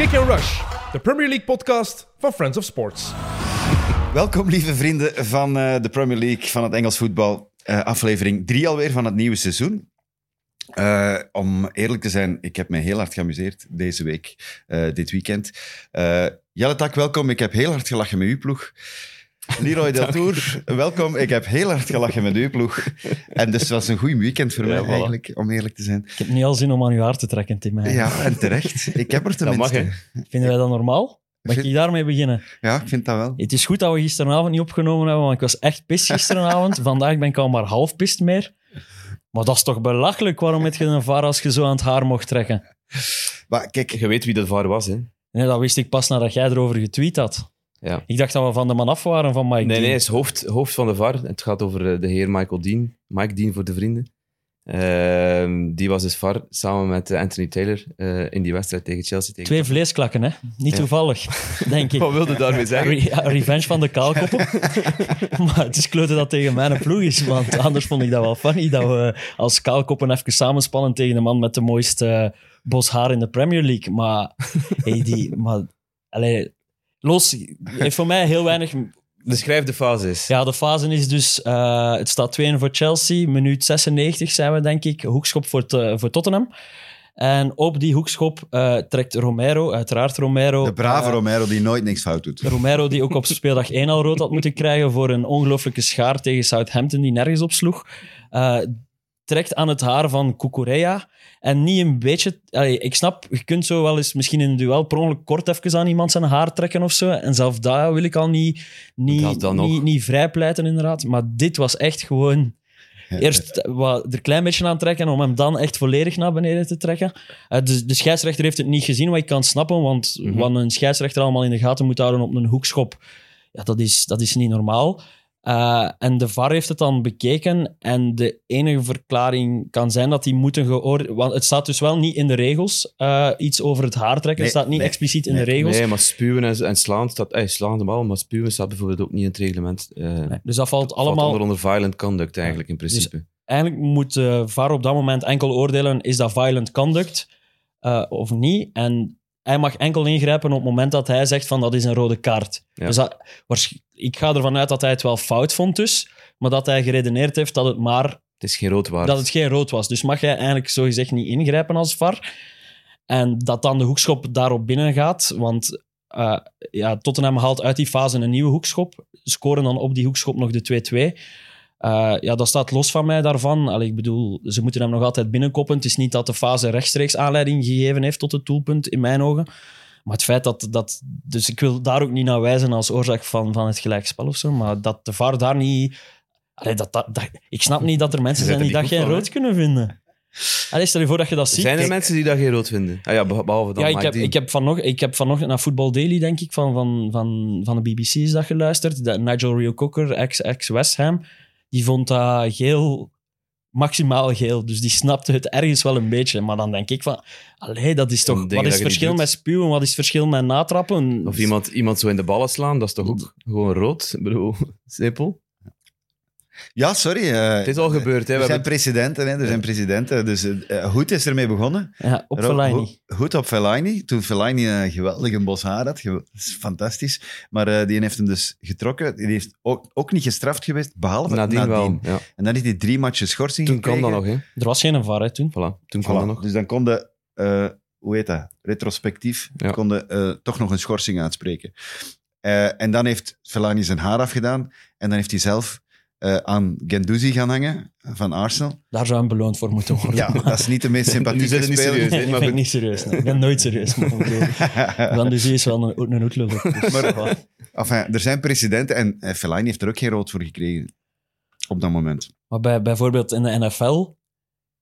Kick and Rush, de Premier League podcast van Friends of Sports. Welkom, lieve vrienden van eh, de Premier League, van het Engels voetbal. Eh, aflevering 3 alweer van het nieuwe seizoen. Eh, om eerlijk te zijn, ik heb me heel hard geamuseerd deze week, dit weekend. Jelle Tak, welkom. Ik heb heel hard gelachen met uw ploeg. Leroy Del Tour, welkom. Ik heb heel hard gelachen met uw ploeg. En dus het was een goed weekend voor mij voilà. eigenlijk, om eerlijk te zijn. Ik heb niet al zin om aan uw haar te trekken, Tim. Ja, en terecht. Ik heb er Dat mag, tenminste. hè? Vinden wij dat normaal? Mag ik daarmee beginnen? Ja, ik vind dat wel. Het is goed dat we gisteravond niet opgenomen hebben, want ik was echt pist gisteravond. Vandaag ben ik al maar half pist meer. Maar dat is toch belachelijk? Waarom heb je een vaar als je zo aan het haar mocht trekken? Maar kijk, Je weet wie dat var was, hè? Nee, dat wist ik pas nadat jij erover getweet had. Ja. Ik dacht dat we van de man af waren van Mike Nee, Dean. nee, hij is hoofd, hoofd van de VAR. Het gaat over eh, de heer Michael Dean. Mike Dean voor de vrienden. Ehm, die was dus VAR samen met eh, Anthony Taylor eh, in die wedstrijd tegen Chelsea. Tegen Twee vleesklakken, hè? Niet Ja. toevallig, denk ik. Wat wilde daarmee zeggen? Re- revenge van de kaalkoppen. maar het is kloten dat tegen mijn ploeg is, want anders vond ik dat wel funny dat we als kaalkoppen even samenspannen tegen de man met de mooiste bos haar in de Premier League. Maar, hey, die, maar allee, los heeft voor mij heel weinig... Beschrijf de fases. Ja, de fase is dus, eh, het staat 2-1 voor Chelsea, minuut 96 zijn we denk ik, hoekschop voor, te- voor Tottenham. En op die hoekschop eh, trekt Romero, uiteraard Romero... de brave eh, Romero die nooit niks fout doet. Romero, die ook op speeldag 1 al rood had moeten krijgen voor een ongelooflijke schaar tegen Southampton, die nergens op sloeg. Trekt aan het haar van Kukurea. En niet een beetje... allee, ik snap, je kunt zo wel eens misschien in een duel per ongeluk kort even aan iemand zijn haar trekken of zo. En zelf dat wil ik al niet, niet, niet, niet vrijpleiten, inderdaad. Maar dit was echt gewoon... Eerst wat, er een klein beetje aan trekken om hem dan echt volledig naar beneden te trekken. Eh, de, de scheidsrechter heeft het niet gezien, wat ik kan snappen, want wat een scheidsrechter allemaal in de gaten moet houden op een hoekschop, ja, dat, is, dat is niet normaal. Eh, en de VAR heeft het dan bekeken en de enige verklaring kan zijn dat die moeten geoordeeld... Want het staat dus wel niet in de regels, eh, iets over het haar trekken. Nee, het staat niet nee, expliciet in nee, de regels. Nee, maar spuwen en, en slaan staat... Eh, slaan de bal, maar spuwen staat bijvoorbeeld ook niet in het reglement. Eh dus dat valt valt allemaal... onder, onder violent conduct eigenlijk, in principe. eigenlijk moet de VAR op dat moment enkel oordelen, is dat violent conduct of niet? En hij mag enkel ingrijpen op het moment dat hij zegt van dat is een rode kaart. Ja. Dus dat, ik ga ervan uit dat hij het wel fout vond dus, maar dat hij geredeneerd heeft dat het maar het is geen rood waard. dat het geen rood was. Dus mag hij eigenlijk zogezegd niet ingrijpen als VAR. En dat dan de hoekschop daarop binnen gaat, want eh, ja, Tottenham haalt uit die fase een nieuwe hoekschop, scoren dan op die hoekschop nog de 2-2. Eh, ja, dat staat los van mij daarvan. Allee, ik bedoel, ze moeten hem nog altijd binnenkoppen. Het is niet dat de fase rechtstreeks aanleiding gegeven heeft tot het doelpunt, in mijn ogen. Maar het feit dat... dat dus ik wil daar ook niet naar wijzen als oorzaak van, van het gelijkspel of zo, maar dat de VAR daar niet... Allee, dat, dat, dat- ik snap niet dat er mensen zijn die dat geen rood kunnen vinden. Allee, stel je voor dat je dat ziet. Zijn er Kijk, mensen die dat geen rood vinden? Ah ja, beh- behalve dan ja, ik heb, ik, heb vanochtend, ik heb vanochtend naar Football Daily, denk ik, van, van, van, van de BBC is dat geluisterd. Dat Nigel Rio-Cocker, ex- ex-West Ham, die vond dat geel, maximaal geel. Dus die snapte het ergens wel een beetje. Maar dan denk ik van, allee, dat is toch... Wat is het verschil met spuwen? Wat is het verschil met natrappen? Of iemand, iemand zo in de ballen slaan, dat is toch ook gewoon rood? Ik bedoel, simpel. Ja, sorry. eh, Het is al gebeurd, hè. Er zijn precedenten, hè? er zijn precedenten. Dus Hoed is ermee begonnen. Ja, op Fellaini. Goed op Fellaini. Toen Fellaini een geweldige bos haar had. Is fantastisch. Maar eh, die heeft hem dus getrokken. Die heeft ook, ook niet gestraft geweest, behalve Nadien, nadien. wel. Ja. En dan heeft hij drie matchen schorsing Toen kan gekregen. dat nog, hè. Er was geen VAR, hè, toen. Voilà, toen Voilà. dat nog. Dus dan konden, eh hoe heet dat, retrospectief, Ja. konden eh, toch nog een schorsing uitspreken. Eh, en dan heeft Fellaini zijn haar afgedaan. En dan heeft hij zelf eh, aan Gendouzi gaan hangen van Arsenal. Daar zou hem beloond voor moeten worden. Ja, dat is niet de meest sympathieke het niet speler. serieus, Nee, hè, ik maar ben niet serieus. nee. Ik ben nooit serieus. Maar, Zee is wel een, een. Dus, Maar-. Enfin, er zijn precedenten en eh, Fellaini heeft er ook geen rood voor gekregen op dat moment. Maar bij, bijvoorbeeld in de NFL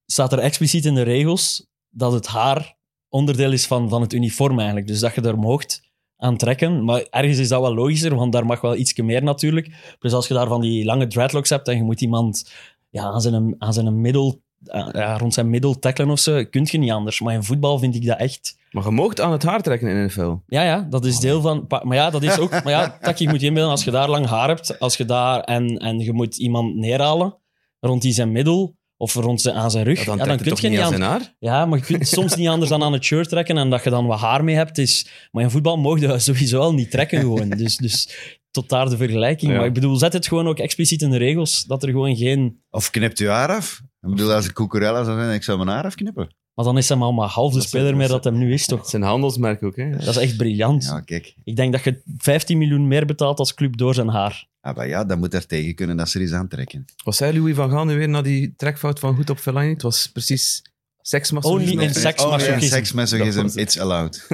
staat er expliciet in de regels dat het haar onderdeel is van, van het uniform eigenlijk. Dus dat je er moogt aan trekken. Maar ergens is dat wel logischer, want daar mag wel iets meer natuurlijk. Dus als je daar van die lange dreadlocks hebt en je moet iemand ja, aan zijn, aan zijn middel, eh, ja, rond zijn middel tackelen of zo, kun je niet anders. Maar in voetbal vind ik dat echt... Maar je moogt aan het haar trekken in de NFL. Ja, ja, dat is deel van... Maar ja, dat is ook... Maar ja, Taki, je moet je inbeelden, als je daar lang haar hebt, als je daar... En, en je moet iemand neerhalen rond die zijn middel, of rond zijn, aan zijn rug, Ja, dan ja, dan kun je niet aan zijn haar? Ja, maar je kunt soms niet anders dan aan het shirt trekken en dat je dan wat haar mee hebt. Is... Maar in voetbal mogen je sowieso al niet trekken gewoon. Dus, dus tot daar de vergelijking. Ja. Maar ik bedoel, zet het gewoon ook expliciet in de regels, dat er gewoon geen... Of knipt u haar af? Ik bedoel, als ik Cucurella zou zijn, ik zou mijn haar afknippen. Maar dan is hij maar, maar half de Dat speler dat meer dat hem nu is, Het toch? is een handelsmerk ook, hè? Dat is echt briljant. Ja, kijk. Ik denk dat je 15 miljoen meer betaalt als club door zijn haar. Ah, maar ja, dan moet er tegen kunnen dat ze er eens aantrekken. Was zei Louis van Gaal nu weer na die trekfout van goed op Fellaini? Het was precies seksmasochisme. Only in sex- Oh, Dat het. it's allowed.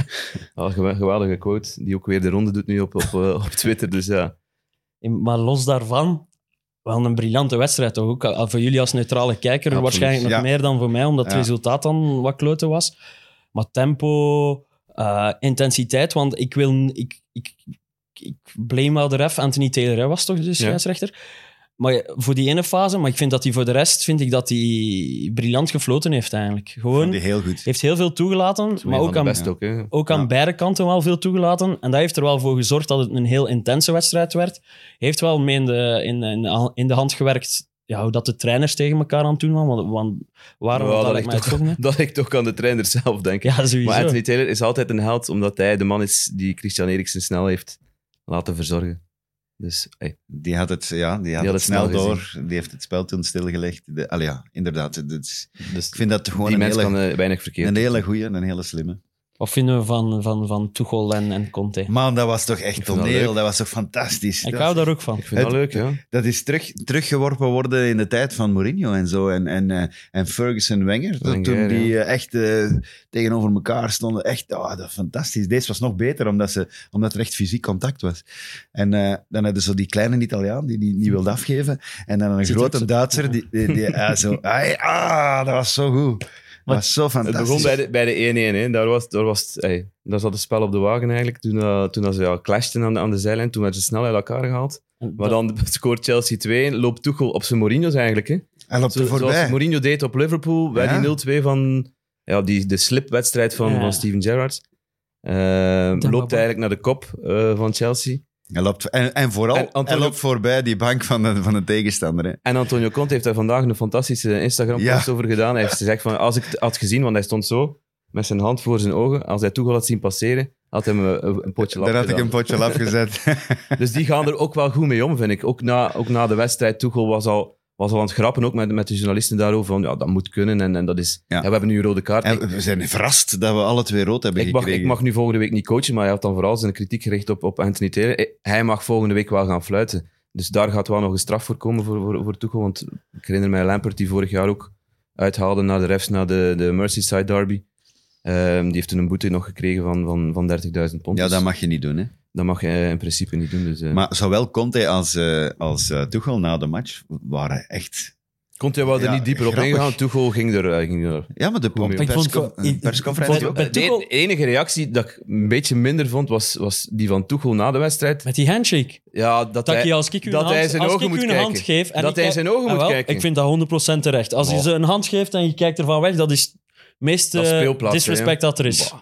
Gewa- geweldige quote, die ook weer de ronde doet nu op, op, eh, op Twitter. Dus ja, Maar los daarvan, wel een briljante wedstrijd toch? Ook al- voor jullie als neutrale kijker Absoluut. waarschijnlijk nog Ja. meer dan voor mij, omdat het Ja. resultaat dan wat kloten was. Maar tempo, eh, intensiteit, want ik wil... Ik, ik, ik blame wel de ref, Anthony Taylor hè, was toch de scheidsrechter? Maar voor die ene fase, maar ik vind dat hij voor de rest, vind ik dat hij briljant gefloten heeft eigenlijk. Gewoon, Die heel goed. heeft heel veel toegelaten, maar ook aan, ook. Aan Ja. beide kanten wel veel toegelaten. En dat heeft er wel voor gezorgd dat het een heel intense wedstrijd werd. Heeft wel mee in de, in, in, in de hand gewerkt ja, hoe dat de trainers tegen elkaar aan het doen waren. Want, want waarom dat, ik toch, dat ik toch aan de trainer zelf denk. Ja, sowieso. Maar Anthony Taylor is altijd een held, omdat hij de man is die Christian Eriksen snel heeft laten verzorgen. Dus hey, Die had het, ja, die had had het snel snel door. Die heeft het spel toen stilgelegd. De, allee, ja, inderdaad. Dus ik vind dat gewoon die een mens hele, kan eh, weinig verkeerd een hele goeie en een hele slimme. Wat vinden we van, van, van Tuchel en, en Conte? Man, dat was toch echt dat toneel. leuk. Dat was toch fantastisch. Ik dat, hou daar ook van. Ik vind dat leuk, ja. dat is terug, teruggeworpen worden in de tijd van Mourinho en zo. En, en, eh, en Ferguson Wenger. Dat Wenger, toen die ja. eh, echt eh, tegenover elkaar stonden. Echt, oh, dat is fantastisch. Deze was nog beter, omdat, ze, omdat er echt fysiek contact was. En eh, dan hadden ze die kleine Italiaan die die niet wilde afgeven. En dan een Zit grote Duitser die, die, die zo... ah, dat was zo goed. Was zo Het fantastisch. begon bij de, bij de 1-1. hè. Daar, was, daar, was, het- hey, daar zat het spel op de wagen eigenlijk. Toen, eh, toen dat ze ja, clashten aan de, aan de zijlijn, toen werden ze snel uit elkaar gehaald. En Maar dan scoort Chelsea 2 loopt Tuchel op zijn Mourinho's eigenlijk. Hè. Hij loopt Zo, voorbij. zoals Mourinho deed op Liverpool bij Ja. die 0-2 van ja, die, de slipwedstrijd van, Ja. van Steven Gerrard. Maar- loopt eigenlijk naar de kop eh, van Chelsea. Hij loopt, en, en vooral, En Antonio- hij loopt voorbij die bank van de, van de tegenstander. Hè. En Antonio Conte heeft daar vandaag een fantastische Instagram-post Ja. over gedaan. Hij heeft gezegd van, als ik het had gezien, want hij stond zo, met zijn hand voor zijn ogen, als hij Tuchel had zien passeren, had hij hem een, een potje lap Daar had ik een potje laf gezet. Dus die gaan er ook wel goed mee om, vind ik. Ook na, ook na de wedstrijd, Tuchel was al, was al aan het grappen, ook met, met de journalisten daarover, van ja, dat moet kunnen en, en dat is... Ja. Ja. we hebben nu een rode kaart. En we zijn verrast dat we alle twee rood hebben ik, mag, gekregen. ik mag nu volgende week niet coachen, maar hij had dan vooral zijn kritiek gericht op, op Anthony Taylor. Eh, Hij mag volgende week wel gaan fluiten. Dus daar gaat wel nog een straf voor komen voor, voor, voor Tuchel, want ik herinner mij Lampert, die vorig jaar ook uithaalde naar de refs, naar de, de Merseyside derby. Ehm, die heeft toen een boete nog gekregen van, van, van 30.000 pond. Ja, Dus dat mag je niet doen. Hè. Dat mag je in principe niet doen. Dus, eh. Maar zowel Conte als, eh als eh, Tuchel na de match waren echt... Conte wou er Ja, niet dieper op grappig. ingaan. Tuchel ging er, eh, ging er Ja, maar de Goed Ik vond persco- van- ik- persconferentie ik ook. de, Tuchel- enige reactie dat ik een beetje minder vond, was, was die van Tuchel na de wedstrijd. Met die handshake. Ja, dat, Dat hij, als ik u dat een hand, hij zijn als ogen ik u moet een kijken. hand geef... En Dat ik hij kijk- zijn ogen Ah, moet wel, kijken. Ik vind dat 100% terecht. Als je ze een hand geeft en je kijkt ervan weg, dat is het meest Dat is eh, speelplaats, disrespect dat er is. Bah.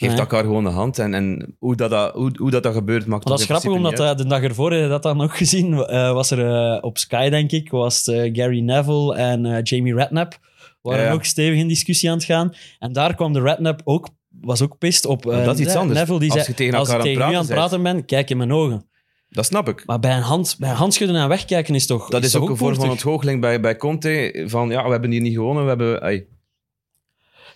Geef Nee. elkaar gewoon de hand. En, en hoe, dat, dat, hoe, hoe dat, dat gebeurt, maakt Maar dat is grappig, omdat eh, de dag ervoor, heb je dat dan nog gezien, eh, was er eh, op Sky, denk ik, was het, Gary Neville en Jamie Redknapp waren Ja, ook stevig in discussie aan het gaan. En daar kwam de Redknapp ook, was ook pist op dat is iets anders. Neville. Die Als zei, je tegen als elkaar aan het tegen u aan het praten praten ben, kijk in mijn ogen. Dat snap ik. Maar bij een, hand, bij een handschudden en wegkijken is toch Dat is toch ook een vorm van ontgoocheling bij, bij Conte. Van, ja, we hebben hier niet gewonnen. We hebben,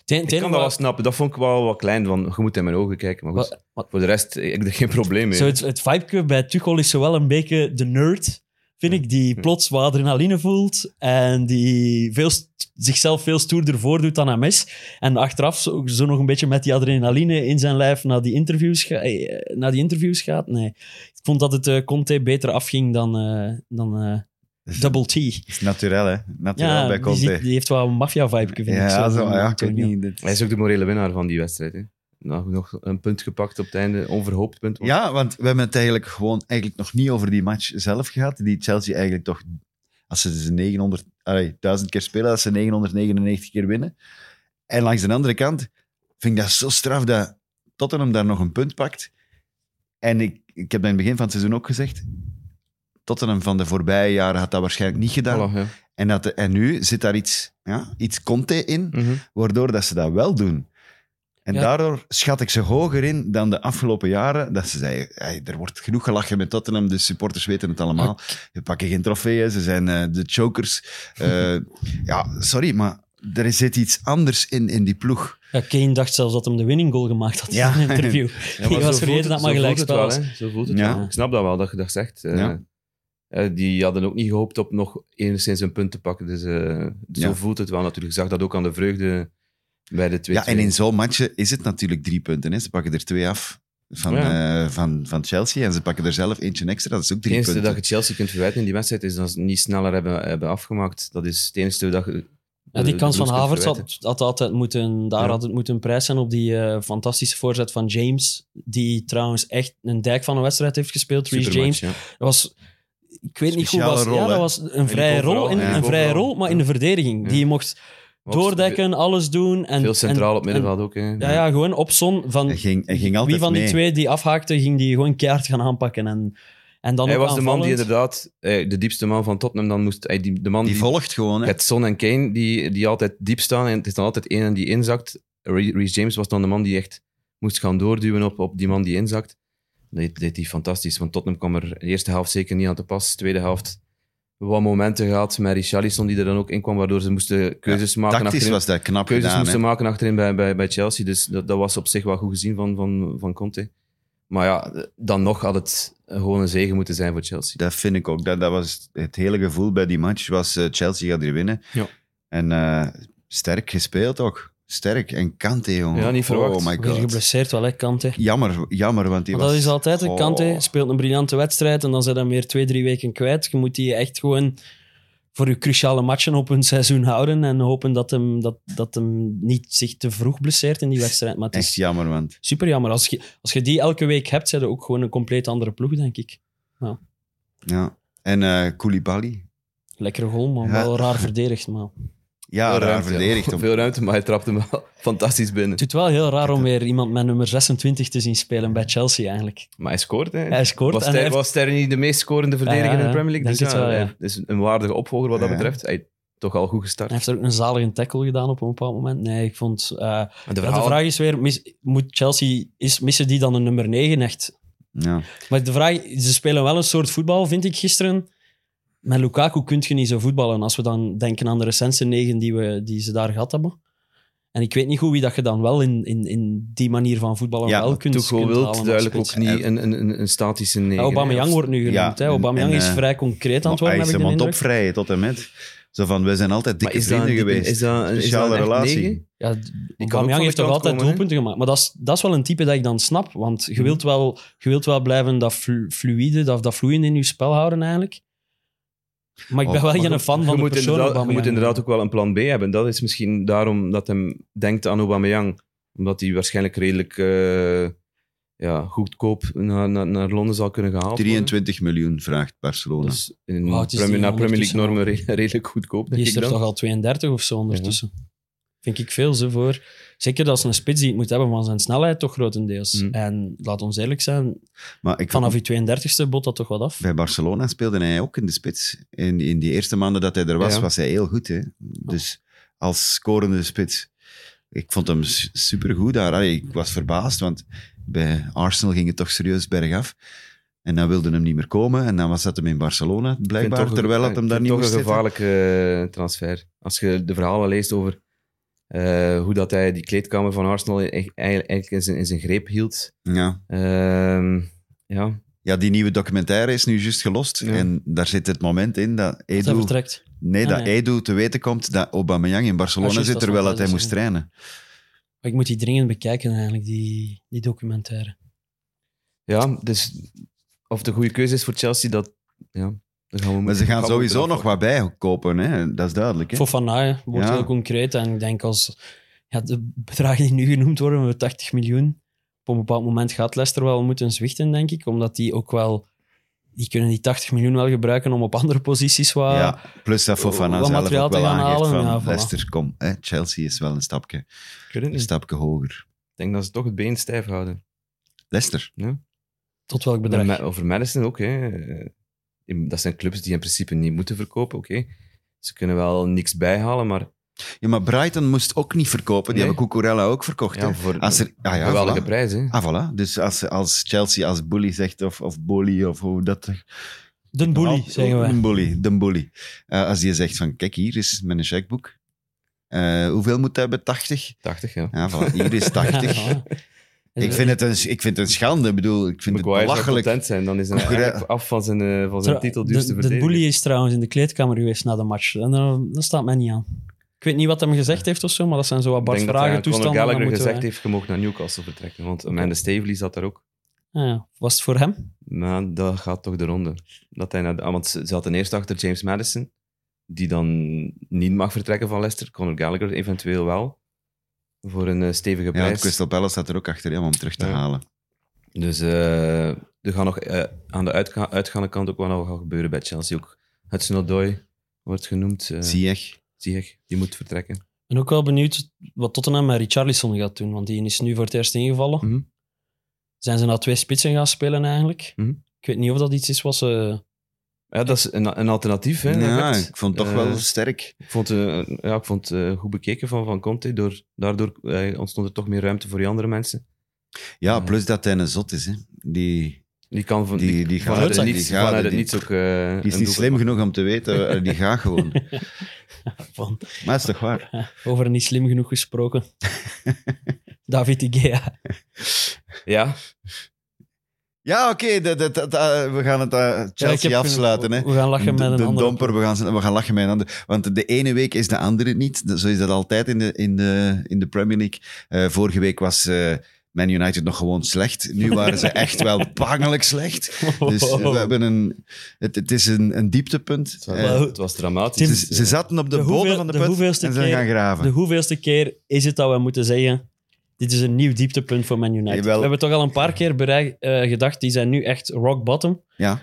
Ik kan dat wel snappen. Dat vond ik wel wat klein. Van, je moet in mijn ogen kijken. Maar goed, wat- wat- voor de rest heb ik er geen probleem mee. Zo het, het vibe bij Tuchel is zo wel een beetje de nerd, vind ik, die plots wat adrenaline voelt en die veel, zichzelf veel stoerder voordoet dan hem is. En achteraf zo, zo nog een beetje met die adrenaline in zijn lijf naar die interviews, ga- eh, naar die interviews gaat. Nee, ik vond dat het eh, Conte beter afging dan, eh, dan Double T. is naturel, hè? Naturel Ja, bij die, Conte. ziet- die heeft wel een maffia-vibe, vind ik. ja, zo, zo, ja, ik weet niet. Hij is ook de morele winnaar van die wedstrijd. Hè. Nog, nog een punt gepakt op het einde. Onverhoopt punt. Ja, want we hebben het eigenlijk gewoon eigenlijk nog niet over die match zelf gehad. Die Chelsea eigenlijk toch, als ze ze 900, allee, 1000 keer spelen, dat ze 999 keer winnen. En langs de andere kant vind ik dat zo straf dat Tottenham daar nog een punt pakt. En ik, ik heb in het begin van het seizoen ook gezegd, Tottenham van de voorbije jaren had dat waarschijnlijk niet gedaan. Voilà, ja. En, dat, en nu zit daar iets, ja, iets Conte in, Mhm. waardoor dat ze dat wel doen. En Ja. daardoor schat ik ze hoger in dan de afgelopen jaren. Dat ze zeiden, hey, er wordt genoeg gelachen met Tottenham, de supporters weten het allemaal. Ze pakken geen trofeeën, ze zijn eh, de chokers. Eh, ja, sorry, maar er zit iets anders in, in die ploeg. Ja, Kane dacht zelfs dat hem de winning goal gemaakt had Ja. in een interview. Ja, Ik was vergeten dat het- maar gelijk wel, hè. Zo voelt het Ja. wel. Ik snap dat wel, dat je dat zegt. Ja. eh, die hadden ook niet gehoopt op nog enigszins een punt te pakken. Dus eh, zo Ja. voelt het wel natuurlijk. Ik zag dat ook aan de vreugde bij de twee. Ja, en in zo'n matje is het natuurlijk drie punten. Hè. Ze pakken er twee af van, Ja. eh, van, van Chelsea en ze pakken er zelf eentje extra. Dat is ook Het drie enige punten. dat je Chelsea kunt verwijten in die wedstrijd is dat ze niet sneller hebben, hebben afgemaakt. Dat is het enige dat je. Ja, die de kans van Havertz had, had altijd moeten, daar Ja. had het moeten prijs zijn op die eh, fantastische voorzet van James, die trouwens echt een dijk van een wedstrijd heeft gespeeld, Reece James. ja. Dat was, ik weet niet hoe Speciale was, rol, ja, dat was een vrije rol, in, ja. een vrije rol, maar in de verdediging. Ja. Die je mocht doordekken, alles doen. En, Veel centraal en- op middenveld ook. Hè. ja, ja, gewoon op zon van Hij ging, hij ging altijd wie van die mee. twee die afhaakte, ging die gewoon keihard gaan aanpakken. En, en dan Hij was de man die inderdaad, eh, de diepste man van Tottenham, dan moest hij die, de man Die die, volgt gewoon. Hè. het Son en Kane, die, die altijd diep staan. En het is dan altijd één die inzakt. Re- Reece James was dan de man die echt moest gaan doorduwen op, op die man die inzakt. Dat deed, deed hij fantastisch, want Tottenham kwam er de eerste helft zeker niet aan te pas. Tweede helft wat momenten gehad met Richarlison die er dan ook in kwam, waardoor ze moesten keuzes maken Tactisch achterin. was dat knap keuzes gedaan. moesten maken achterin bij, bij, bij Chelsea. Dus dat, dat was op zich wel goed gezien van, van, van Conte. Maar ja, dan nog had het gewoon een zegen moeten zijn voor Chelsea. Dat vind ik ook. Dat, dat was het hele gevoel bij die match. Was eh, Chelsea gaat hier winnen. Ja. En eh, sterk gespeeld ook. Sterk. En Kante, jongen. Ja, niet verwacht. Oh my Weer god. geblesseerd wel, hè, Kante. Jammer, jammer, want die dat was... is altijd een Oh. Kante. Speelt een briljante wedstrijd en dan zijn dan weer twee, drie weken kwijt. Je moet die echt gewoon voor je cruciale matchen op een seizoen houden en hopen dat hem, dat, dat hem niet zich te vroeg blesseert in die wedstrijd. Maar het Echt is jammer, want... super jammer. Als je, als je die elke week hebt, zijn je ook gewoon een compleet andere ploeg, denk ik. Ja. En eh Koulibaly. Lekkere goal, maar Ja. wel raar verdedigd. Maar. Ja, Veel raar ruimte, verdedigd. ja. om- Veel ruimte, maar hij trapte hem wel fantastisch binnen. Het is wel heel raar om weer iemand met nummer 26 te zien spelen bij Chelsea, eigenlijk. Maar hij scoort. Hè. Hij scoort was, en hij heeft- was Sterren niet de meest scorende verdediger Ja, ja, in de. Premier League? Denk Dus het wel, ja. hij is een waardige opvolger wat dat betreft. Hij toch al goed gestart. Hij heeft er ook een zalige tackle gedaan op een bepaald moment. Nee, ik vond... eh, de, Ja, de verhalen- vraag is weer, mis- moet Chelsea, is, missen die dan een nummer 9 echt? Ja. Maar de vraag, ze spelen wel een soort voetbal, vind ik gisteren. Met Lukaku kun je niet zo voetballen. Als we dan denken aan de recente negen die, we, die ze daar gehad hebben. En ik weet niet goed wie dat je dan wel in, in, in die manier van voetballen Ja, wel kunt, kunt wilt duidelijk ook niet een, een, een, een statische negen. Ja, Aubameyang wordt nu genoemd. Ja, hè. Aubameyang en, is eh, vrij concreet aan het worden, hij heb ik de indruk. opvrijen tot en met. Zo van, we zijn altijd dikke is dat, vrienden een- geweest. is dat, is Speciale dat een echt relatie. negen? Ja, Aubameyang heeft toch altijd komen, doelpunten gemaakt. Maar dat is, dat is wel een type dat ik dan snap. Want je wilt wel, je wilt wel blijven dat flu- fluïde, dat, dat vloeien in je spel houden eigenlijk. Maar ik ben Oh, wel geen je- fan je van de moet persoon inderdaad- Je Aubameyang. moet inderdaad ook wel een plan B hebben. Dat is misschien daarom dat hij denkt aan Aubameyang. Omdat hij waarschijnlijk redelijk eh, ja, goedkoop naar, naar, naar Londen zal kunnen gehaald worden. 23 miljoen vraagt Barcelona. Dus in is Premier, die naar Premier League normen re- redelijk goedkoop, denk Die is ik er dan. toch al 32 of zo ondertussen. Vind ik veel zo voor. Zeker dat ze een spits die het moet hebben van zijn snelheid, toch grotendeels. Mm. En laat ons eerlijk zijn, maar ik vanaf je 32e bot dat toch wat af. Bij Barcelona speelde hij ook in de spits. In, in die eerste maanden dat hij er was, Ja. was hij heel goed. Hè? Dus als scorende spits. Ik vond hem su- supergoed daar. Allee, ik was verbaasd, want bij Arsenal ging het toch serieus bergaf. En dan wilde hem niet meer komen. En dan was dat hem in Barcelona, blijkbaar, toch- terwijl het hem daar niet toch een gevaarlijke eh, transfer. Als je de verhalen leest over eh, hoe dat hij die kleedkamer van Arsenal e- eigenlijk in zijn, in zijn greep hield. Ja. Ehm, ja, ja, die nieuwe documentaire is nu juist gelost. Ja. En daar zit het moment in dat Edu, vertrekt. nee, Ah, dat nee. Edu te weten komt dat Aubameyang in Barcelona Ah, zit, terwijl dat hij moest trainen. Maar ik moet die dringend bekijken eigenlijk, die, die documentaire. ja, dus of een goede keuze is voor Chelsea, dat... Ja, gaan we Maar ze gaan sowieso nog wat bijkopen, hè? dat is duidelijk. Hè? Fofana hè, wordt Ja. heel concreet. En ik denk als ja, de bedragen die nu genoemd worden, we 80 miljoen, op een bepaald moment gaat Leicester wel moeten zwichten, denk ik. Omdat die ook wel... Die kunnen die 80 miljoen wel gebruiken om op andere posities wat... Ja, plus dat Fofana wat zelf materiaal ook te wel gaan aangeeft halen, van ja, voilà. Leicester, kom, hè, Chelsea is wel een stapje, een stapje hoger. Ik denk dat ze toch het been stijf houden. Leicester. Tot welk bedrag? Over Madison ook. Hè. Dat zijn clubs die in principe niet moeten verkopen, oké. Ze kunnen wel niks bijhalen, maar Ja, maar Brighton moest ook niet verkopen. Die Nee. hebben Cucurella ook verkocht. ja, voor Als er, ah, ja, geweldige voilà. prijs. Hè. Ah, voilà. Dus als, als Chelsea als bully zegt, of, of bully, of hoe dat... De bully, zeggen bully, de bully. Eh, als die zegt van, kijk, hier is mijn checkboek. Eh, hoeveel moet hij hebben? 80? 80, ja. Ja, voilà. Hier is 80. Ik, vind het een, ik vind het een schande. Ik bedoel, ik vind Maguire het belachelijk. content zijn, dan is hij eigenlijk af van zijn, eh, van zijn titel duurste de, de bully is trouwens in de kleedkamer geweest na de match. En dan, dat staat mij niet aan. Ik weet niet wat hij gezegd heeft of zo, maar dat zijn zo wat Ik Bart denk dat vragen Conor toestanden. dan Gallagher moeten gezegd wij- heeft, je mag naar Newcastle vertrekken. Want Amanda Stavely zat daar ook. Ah, ja. Was het voor hem? Maar dat gaat toch de ronde. Dat hij naar de, ah, want ze ze hadden eerst achter James Madison, die dan niet mag vertrekken van Leicester. Conor Gallagher eventueel wel. Voor een eh, stevige Ja, prijs. Crystal Palace staat er ook achter ja, om hem terug te Ja. halen. Dus eh, er gaat nog eh, aan de uitga uitgaande kant ook wel nog wat gebeuren bij Chelsea. Ook Hudson Odoi wordt genoemd. eh Ziyech. Ziyech, die moet vertrekken. Ben ook wel benieuwd wat Tottenham met Richarlison gaat doen, want die is nu voor het eerst ingevallen. Mhm. Zijn ze nou twee spitsen gaan spelen eigenlijk? Mhm. Ik weet niet of dat iets is wat ze... Ja, dat is een, een alternatief. Hè, Ja, ik vond het toch Eh, wel sterk. Ik vond, eh, ja, ik vond het eh, goed bekeken van, van Conte. Door, daardoor eh, ontstond er toch meer ruimte voor die andere mensen. Ja, eh, plus dat hij een zot is. Hè. Die, Die kan van, Die- die gaat- vanuit het die niets, gaat- vanuit het die- niets ook... eh, die is een niet slim genoeg om te weten, eh, die gaat gewoon. Van, Maar is toch waar? over niet slim genoeg gesproken. David Igea. Ja, Ja, oké, dat- dat- dat- eh, we gaan het eh, Ja, ik Chelsea heb- afsluiten. Hè. We gaan lachen de, met een de andere... domper, we gaan, we gaan lachen met een ander. Want de ene week is de andere niet. Zo is dat altijd in de, in de, in de Premier League. Eh, vorige week was eh, Man United nog gewoon slecht. Nu waren ze echt wel bangelijk slecht. Dus we hebben een, het, het is een, een dieptepunt. het was, Eh, het was dramatisch. ze, ze zaten op de, de bodem hoeveel- van de de put hoeveelste en ze keer- gaan graven. De hoeveelste keer is het dat we moeten zeggen... Dit is een nieuw dieptepunt voor Man United. Jawel. We hebben toch al een paar keer bereik- eh, gedacht, die zijn nu echt rock bottom. Ja.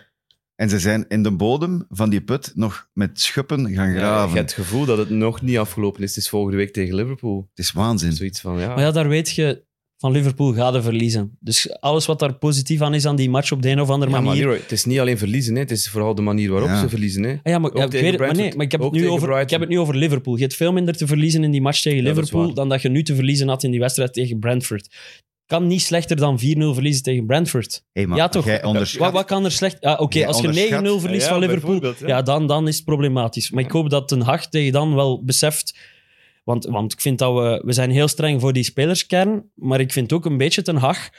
En ze zijn in de bodem van die put nog met schuppen gaan Ja, graven. je hebt het gevoel dat het nog niet afgelopen is. Het is volgende week tegen Liverpool. Het is waanzin. Zoiets van, ja... Maar ja, daar weet je... Van Liverpool gaat er verliezen. Dus alles wat daar positief aan is aan die match op de een of andere Ja, maar manier... Leroy, het is niet alleen verliezen, hè. het is vooral de manier waarop Ja. ze verliezen. Hè. Ah ja, maar, ja, ik weet het, maar, nee, maar ik heb, het nu over, ik heb het nu over Liverpool. Je hebt veel minder te verliezen in die match tegen dat Liverpool dan dat je nu te verliezen had in die wedstrijd tegen Brentford. Kan niet slechter dan 4-0 verliezen tegen Brentford. Hey, maar Ja, toch? Wat, wat kan er slecht... Ja, Oké, als je 9-0 onderschat- verliest Ja, van Liverpool, ja. ja. dan, dan is het problematisch. Maar ik hoop dat Ten Hag tegen dan wel beseft... Want, want ik vind dat we... We zijn heel streng voor die spelerskern, maar ik vind ook een beetje Ten Hag...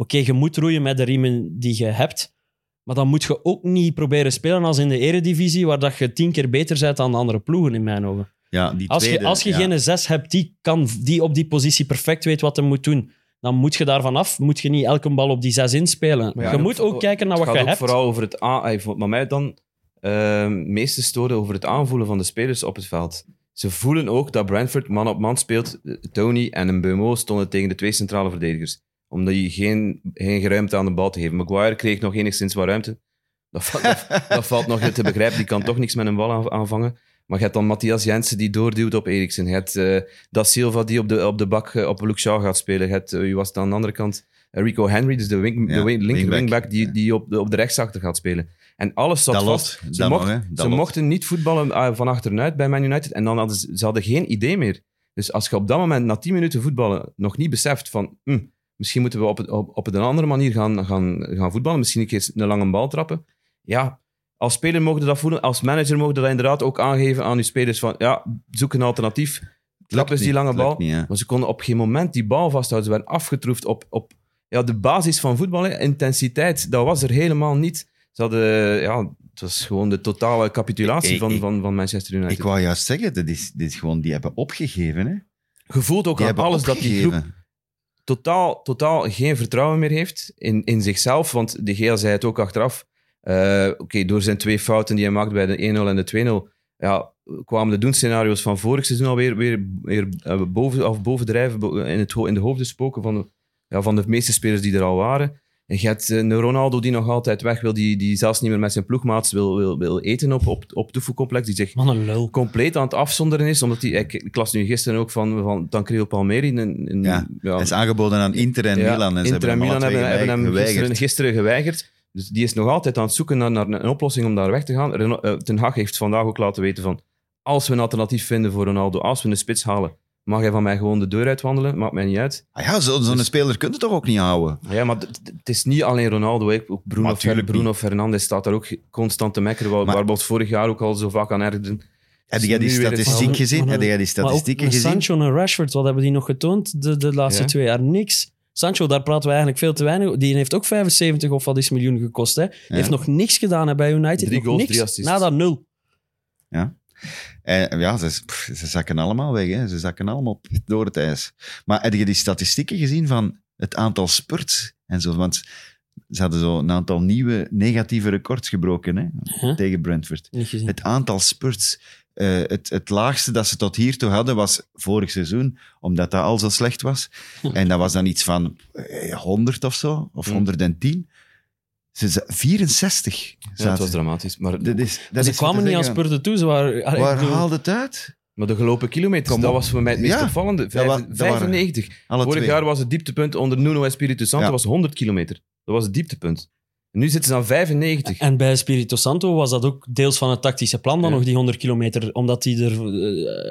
Oké, je moet roeien met de riemen die je hebt, maar dan moet je ook niet proberen spelen als in de eredivisie, waar dat je tien keer beter bent dan andere ploegen, in mijn ogen. Ja, die Als je, als je ja. geen zes hebt die, kan, die op die positie perfect weet wat hij moet doen, dan moet je daarvan af. Moet je niet elke bal op die zes inspelen. Ja, je moet ook- kijken naar Het wat gaat je hebt. vooral over het... aan- eh, Maar mij dan eh, meeste storen over het aanvoelen van de spelers op het veld. Ze voelen ook dat Brentford man op man speelt. Tony en een Beumo stonden tegen de twee centrale verdedigers. Omdat je geen, geen ruimte aan de bal te geven. Maguire kreeg nog enigszins wat ruimte. Dat, va- dat, dat valt nog te begrijpen. Die kan toch niks met een bal aan- aanvangen. Maar je hebt dan Matthias Jensen die doorduwt op Eriksen. Je hebt eh Da Silva die op de, op de bak eh, op Luke gaat spelen. Je hebt, eh, was het aan de andere kant? Eh, Rico Henry, dus de, wing, Ja, de wing- wingback. die, die op de, op de rechtsachter gaat spelen. En alles zat vast. Ze, mocht- mochten niet voetballen ah, van achteruit bij Man United. En dan hadden ze, ze hadden geen idee meer. Dus als je op dat moment, na 10 minuten voetballen, nog niet beseft van... hm, misschien moeten we op, het, op, op een andere manier gaan, gaan, gaan voetballen. Misschien een keer een lange bal trappen. Ja, als speler mogen dat voelen. Als manager mogen dat inderdaad ook aangeven aan je spelers van... Ja, zoek een alternatief. Trap eens die lange bal. niet. Maar ze konden op geen moment die bal vasthouden. Ze werden afgetroefd op, op ja, de basis van voetbal. hè. Intensiteit, dat was er helemaal niet. Ze hadden, ja, het was gewoon de totale capitulatie Ik- van, ik- van, van Manchester United. Ik wou juist zeggen, dat is, dit is gewoon, die hebben opgegeven. Hè? Gevoeld ook aan alles dat die groep totaal, totaal geen vertrouwen meer heeft in, in zichzelf. Want de Gea zei het ook achteraf. Eh, Oké, door zijn twee fouten die hij maakt bij de 1-0 en de 2-0, ja, kwamen de doenscenario's van vorig seizoen alweer weer, weer eh, boven, of bovendrijven bo- in, het, in de hoofden spoken van, ja, van de meeste spelers die er al waren. En je hebt eh, een Ronaldo die nog altijd weg wil, die, die zelfs niet meer met zijn ploegmaats wil, wil, wil eten op, op, op die zich Man, een lul. compleet aan het afzonderen is. Omdat hij, ik, ik las nu gisteren ook van, van Tancredi Palmeri. Een, een, Ja, Hij is aangeboden aan Inter en ja, Milan. En ze Inter en hebben hem Milan hebben, hebben hem geweigerd. gisteren, gisteren geweigerd. Dus die is nog altijd aan het zoeken naar, naar een oplossing om daar weg te gaan. Eh, Ten Hag heeft vandaag ook laten weten van als we een alternatief vinden voor Ronaldo, als we een spits halen, mag hij van mij gewoon de deur uitwandelen. Maakt mij niet uit. Ah ja, zo- zo'n Dus- speler kun je toch ook niet houden? Ja, maar het is niet alleen Ronaldo. hè. Ook Bruno, Fer- Bruno. Fernandes staat daar ook constant te mekkeren, waar, waar we ons vorig jaar ook al zo vaak aan ergden. Heb jij die statistiek gezien? Heb jij die ook statistieken gezien? Sancho en Rashford, wat hebben die nog getoond de, de laatste Ja. twee jaar? Niks. Sancho, daar praten we eigenlijk veel te weinig. Die heeft ook 75 of wat is miljoen gekost. Hè. Heeft nog niks gedaan hè, bij United. Drie nog goals, niks. drie assists. Nada, nul. En, ja, ze, pff, ze zakken allemaal weg. Hè. Ze zakken allemaal door het ijs. Maar heb je die statistieken gezien van het aantal spurts en zo? Want ze hadden zo een aantal nieuwe negatieve records gebroken hè, Huh? tegen Brentford. Het aantal spurts. eh, het, het laagste dat ze tot hiertoe hadden was vorig seizoen, omdat dat al zo slecht was. En dat was dan iets van eh, 100 of zo, of Hm. 110. Ze, za- 64 Ja, het zaten. was dramatisch. Maar, dat is, dat ze is kwamen niet aan spurten toe. Ze waren, allee, Waar bedoel, haalde het uit? maar de gelopen kilometers, Kom dat op. was voor mij het meest Ja, opvallende. dat wa- Vijf- dat waren 95. Alle Vorig twee. jaar was het dieptepunt onder Nuno Espirito Santo Ja. was 100 kilometer. Dat was het dieptepunt. En nu zitten ze aan 95. En bij Spirito Santo was dat ook deels van het tactische plan, dan Ja. nog die 100 kilometer, omdat die er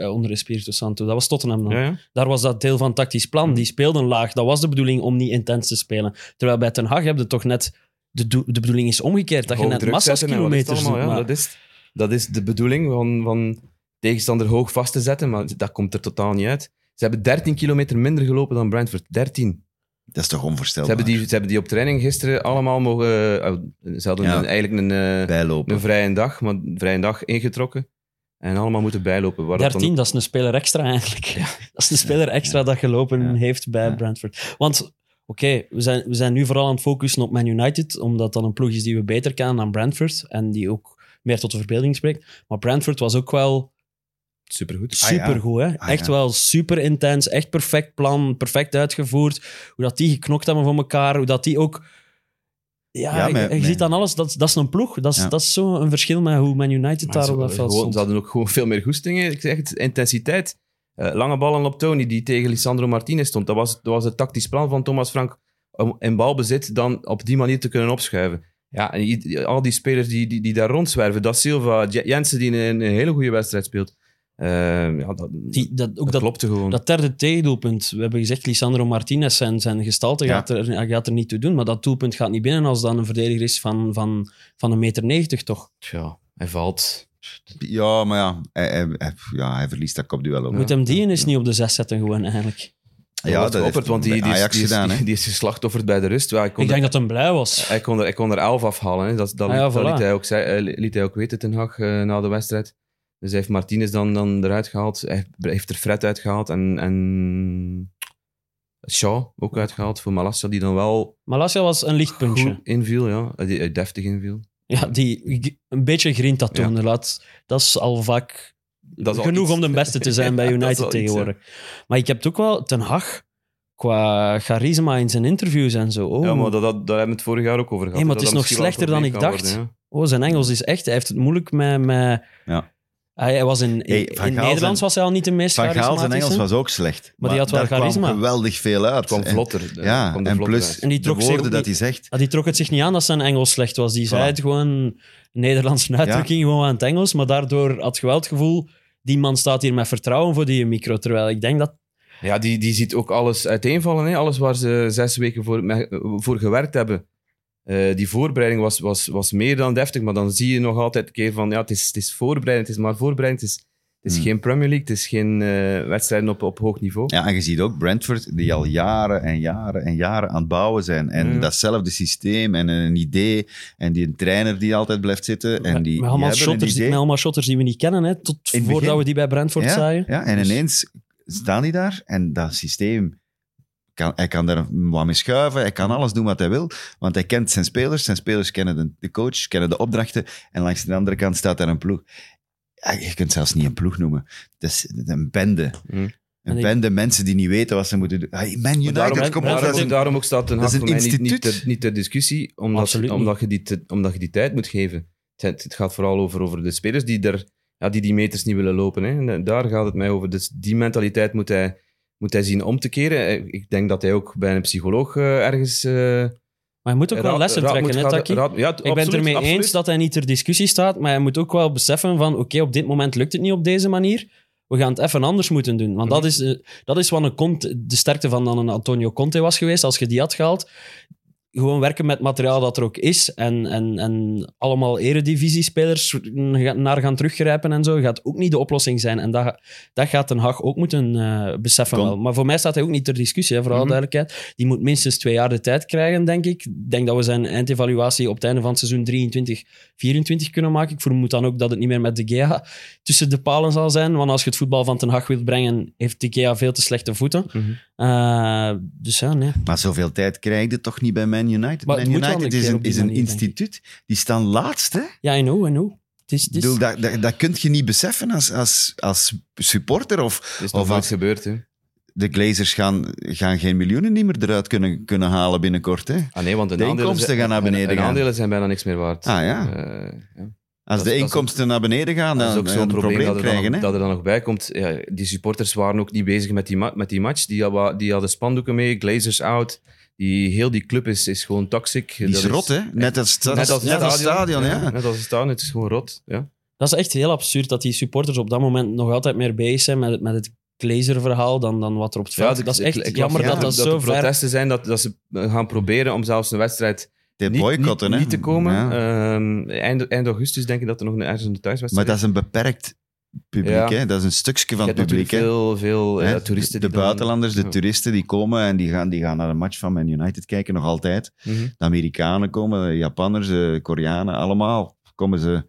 eh, onder is Spirito Santo. Dat was Tottenham dan. Ja, ja. Daar was dat deel van het tactisch plan. Die speelden laag. Dat was de bedoeling om niet intens te spelen. Terwijl bij Ten Hag heb je toch net... De, de bedoeling is omgekeerd. Dat je net druk massa's zetten en wat is het kilometers allemaal, doet. ja. maar- dat, is, dat is de bedoeling van, van tegenstander hoog vast te zetten, maar dat komt er totaal niet uit. Ze hebben 13 kilometer minder gelopen dan Brentford. 13. Dat is toch Ze onvoorstelbaar? hebben, die, ze hebben die op training gisteren allemaal mogen... eh, ze hadden Ja. een- eigenlijk een, eh, bijlopen. een vrije dag, maar een vrije dag ingetrokken. En allemaal moeten bijlopen. Waar dat dan 13, dat is een speler extra eigenlijk. Dat is een speler extra dat gelopen Ja. heeft bij Ja. Brentford. Want, oké, we, zijn, we zijn nu vooral aan het focussen op Man United, omdat dat een ploeg is die we beter kennen dan Brentford en die ook meer tot de verbeelding spreekt. Maar Brentford was ook wel Supergoed. Ah, ja. supergoed. hè? Ah, echt ja. wel super intens, echt perfect plan, perfect uitgevoerd. Hoe dat die geknokt hebben voor elkaar, hoe dat die ook... Ja, Ja, je- ziet aan alles, dat, dat is een ploeg. Dat is, Ja. dat is zo een verschil met hoe Man United Maar daar op dat veld gewoon- stond. ze hadden ook gewoon veel meer goestingen. Ik zeg het, intensiteit. Eh, lange ballen op Tony, die tegen Lisandro Martinez stond. Dat was, dat was het tactisch plan van Thomas Frank om in balbezit dan op die manier te kunnen opschuiven. Ja, en al die spelers die, die, die daar rondzwerven. Dat Silva, Jensen die een, een hele goede wedstrijd speelt. Eh, ja, dat, Die, dat, ook dat, gewoon. Dat derde tegendoelpunt, we hebben gezegd, Lisandro Martinez zijn, zijn gestalte Ja. gaat, er, gaat er niet toe doen, maar dat doelpunt gaat niet binnen als dan een verdediger is van, van, van een meter negentig, toch? ja, hij valt. Ja, maar ja hij, hij, hij- ja, hij verliest dat kopduel ook. Moet hem die eens niet op de zes zetten gewoon eigenlijk. Ja, dat heeft Geofferd, want die, die, is, Ajax die, is, gedaan, die, is geslachtofferd bij de rust. Ja, hij kon Ik er- denk dat hem blij was. Hij kon er, hij kon er 11 afhalen. Hè. Dat, dat, Ah ja, dat voilà. liet, hij ook, zei- eh, liet hij ook weten, Ten Hag, eh, na de wedstrijd. Dus hij heeft Martinez dan, dan eruit gehaald. Hij heeft- er Fred uitgehaald en, en Shaw ook uitgehaald voor Malasia, die dan wel Malasia was een lichtpuntje. goed inviel. Ja. Die, eh, deftig inviel. Ja, die een beetje grinta toonde. Laat, dat is al vaak Dat is al genoeg iets. om de beste te zijn bij dat United iets, tegenwoordig. Maar ik heb het ook wel Ten Hag qua charisma in zijn interviews en zo. Oh, Ja, maar dat, dat, daar hebben we het vorig jaar ook over gehad. Hey, maar Dat het is dat nog slechter dan ik dacht. worden, oh, zijn Engels is echt... Hij heeft het moeilijk met... met Ja. Hij, hij was in, in, Hey, Van in Gaal Nederlands zijn- was hij al niet de meest Van Gaal zijn. Engels was ook slecht. Maar die had wel daar kwam charisma. geweldig veel uit. Het kwam En- vlotter. eh, Ja, kwam en vlotter plus uit. En die trok woorden dat hij zegt. Ah, die trok het zich niet aan dat zijn Engels slecht was. Die zei het gewoon Nederlandse uitdrukking, gewoon aan het Engels. Maar daardoor had je wel het gevoel, die man staat hier met vertrouwen voor die micro. Terwijl ik denk dat... Ja, die, die ziet ook alles uiteenvallen. Hè? Alles waar ze zes weken voor, voor gewerkt hebben. Eh, die voorbereiding was, was, was meer dan deftig, maar dan zie je nog altijd een keer van, ja, het is, het is voorbereiding, het is maar voorbereiding, het is, het is Hmm. geen Premier League, het is geen eh, wedstrijden op, op hoog niveau. Ja, en je ziet ook Brentford, die al jaren en jaren en jaren aan het bouwen zijn. En datzelfde systeem en een idee. En die een trainer die altijd blijft zitten. En die, met, die allemaal een shotters, idee. met allemaal shotters die we niet kennen, hè, tot voordat begin. we die bij Brentford ja, zagen. ja, en Dus- ineens staan die daar en dat systeem... Kan, hij kan daar wat mee schuiven, hij kan alles doen wat hij wil, want hij kent zijn spelers, zijn spelers kennen de, de coach, kennen de opdrachten, en langs de andere kant staat daar een ploeg. Ja, je kunt het zelfs niet een ploeg noemen. Het is een bende. Mm. Een En ik- bende mensen die niet weten wat ze moeten doen. Hey, Man Maar United, daarom, kom op. daarom, dat is een- daarom ook staat dat is een voor mij niet, niet, instituut. ter, niet ter discussie, omdat, omdat, je die te- omdat je die tijd moet geven. Het, het gaat vooral over, over de spelers die, er, ja, die die meters niet willen lopen. Hè. En daar gaat het mij over. Dus die mentaliteit moet hij, moet hij zien om te keren. Eh, Ik denk dat hij ook bij een psycholoog eh, ergens eh, Maar je moet ook wel lessen trekken, hè, gaan- Taki? Raad- ja, Ik ben het ermee absoluut. eens dat hij niet ter discussie staat, maar hij moet ook wel beseffen van oké, op dit moment lukt het niet op deze manier. We gaan het even anders moeten doen. Want dat, Mhm. is, eh, dat is wat een Conte, de sterkte van dan een Antonio Conte was geweest. Als je die had gehaald, gewoon werken met materiaal dat er ook is en, en, en allemaal eredivisiespelers naar gaan teruggrijpen en zo, gaat ook niet de oplossing zijn. En dat, dat gaat Den Haag ook moeten eh, beseffen wel. Maar voor mij staat hij ook niet ter discussie, hè, voor alle Mhm. duidelijkheid. Die moet minstens twee jaar de tijd krijgen, denk ik. Ik denk dat we zijn eindevaluatie op het einde van het seizoen 23, 24 kunnen maken. Ik vermoed dan ook dat het niet meer met De Gea tussen de palen zal zijn. Want als je het voetbal van Den Haag wilt brengen, heeft De Gea veel te slechte voeten. Mhm. Eh, dus ja, nee. Maar zoveel tijd krijg je toch niet bij Man United? Maar Man United is een, is een instituut. Die staan laatst, hè? Ja, I know, I know. Het is, Ik het is- bedoel, dat, dat, dat kun je niet beseffen als, als, als supporter. Of Het is nog Of wat- gebeurd, hè. de Glazers gaan, gaan geen miljoenen niet meer eruit kunnen, kunnen halen binnenkort. Hè? Ah nee, want de, De aandelen inkomsten zijn- gaan naar beneden en- en gaan. aandelen zijn bijna niks meer waard. Ah, ja. Eh, ja. Als Dat de inkomsten naar beneden gaan, Dat dan is ook zo'n probleem, probleem dat, er krijgen. dan, Hè? dat er dan nog bij komt. Ja, die supporters waren ook niet bezig met die, met die match. Die, hadden- die hadden spandoeken mee, Glazers out. Die, heel die club is, is gewoon toxic. Die is Dat rot, hè? Net als, Net als net als het stadion, ja. Net als het stadion, het is gewoon rot. Ja. Dat is echt heel absurd dat die supporters op dat moment nog altijd meer bezig zijn met, het- met het Glazer-verhaal dan, dan wat er op het veld de- Dat is ik- echt ik jammer ja, dat dat, dat zo er ver... protesten zijn dat, dat ze gaan proberen om zelfs een wedstrijd Te niet, boycotten, niet, hè? niet te komen. Ja. Ehm, eind, eind augustus denk ik dat er nog een, ergens een Maar thuiswedstrijd dat is een beperkt publiek, Ja. hè? Dat is een stukje van het publiek, hè? veel, veel Hè? eh, toeristen. de dan- buitenlanders, de toeristen, die komen en die gaan, die gaan naar een match van Man United kijken, nog altijd. Mhm. De Amerikanen komen, de Japanners, de Koreanen, allemaal komen ze...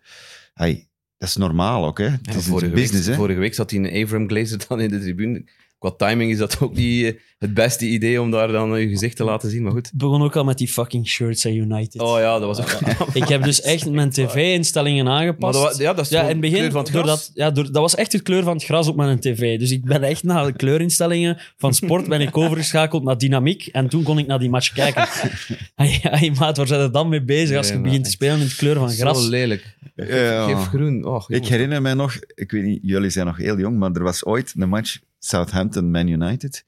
Hey, dat is normaal ook, hè? Het Ja, is vorige, een business, week, hè? vorige week zat hij een Avram Glazer dan in de tribune. Qua timing is dat ook niet eh, het beste idee om daar dan je gezicht te laten zien, maar goed. Het begon ook al met die fucking shirts aan United. Oh ja, dat was ook... Ik heb dus echt mijn tv-instellingen Maar aangepast. dat, ja, dat is ja, in het begin, kleur van het door gras. dat, ja, door, dat was echt de kleur van het gras op mijn tv. Dus ik ben echt naar de kleurinstellingen van sport ben ik overgeschakeld naar dynamiek. En toen kon ik naar die match kijken. hey, hey, maat, waar zijn we dan mee bezig als je Nee, begint te spelen in de kleur van gras? Zo lelijk. Geef groen. Oh, Ik herinner mij nog, ik weet niet, jullie zijn nog heel jong, maar er was ooit een match Southampton-Man United.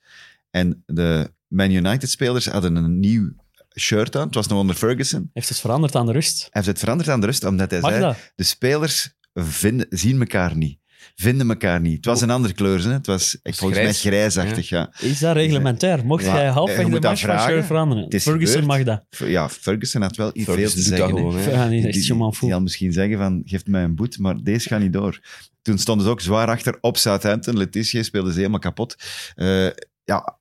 En de Man United-spelers hadden een nieuw shirt aan. Het was nog onder Ferguson. Heeft het veranderd aan de rust? Hij heeft het veranderd aan de rust, omdat hij Mag zei, dat? de spelers vinden, zien elkaar niet. Vinden elkaar niet. Het was een andere kleur, hè? het was echt, volgens mij grijs. grijsachtig. Ja. Is dat reglementair? Mocht Ja, jij halfweg de dat match van shirt veranderen? Ferguson gebeurd. mag dat. ja, Ferguson had wel iets veel Ferguson te doet dat zeggen. hè. gewoon, Die, man die misschien zeggen van, geef mij een boet, maar deze gaat niet door. Toen stonden ze ook zwaar achter op Southampton. Letitia speelde ze helemaal kapot. Eh, ja,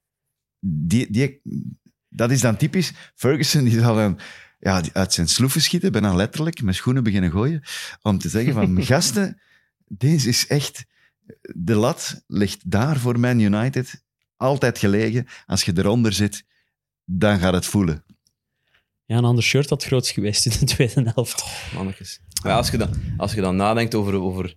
die, die, dat is dan typisch. Ferguson die zal dan ja, uit zijn sloeven schieten, bijna letterlijk, met schoenen beginnen gooien, om te zeggen van, gasten, deze is echt... De lat ligt daar voor Man United, altijd gelegen. Als je eronder zit, dan gaat het voelen. Ja, een ander shirt had groot geweest in de tweede helft. Mannetjes. Maar ja, als, je dan, als je dan nadenkt over, over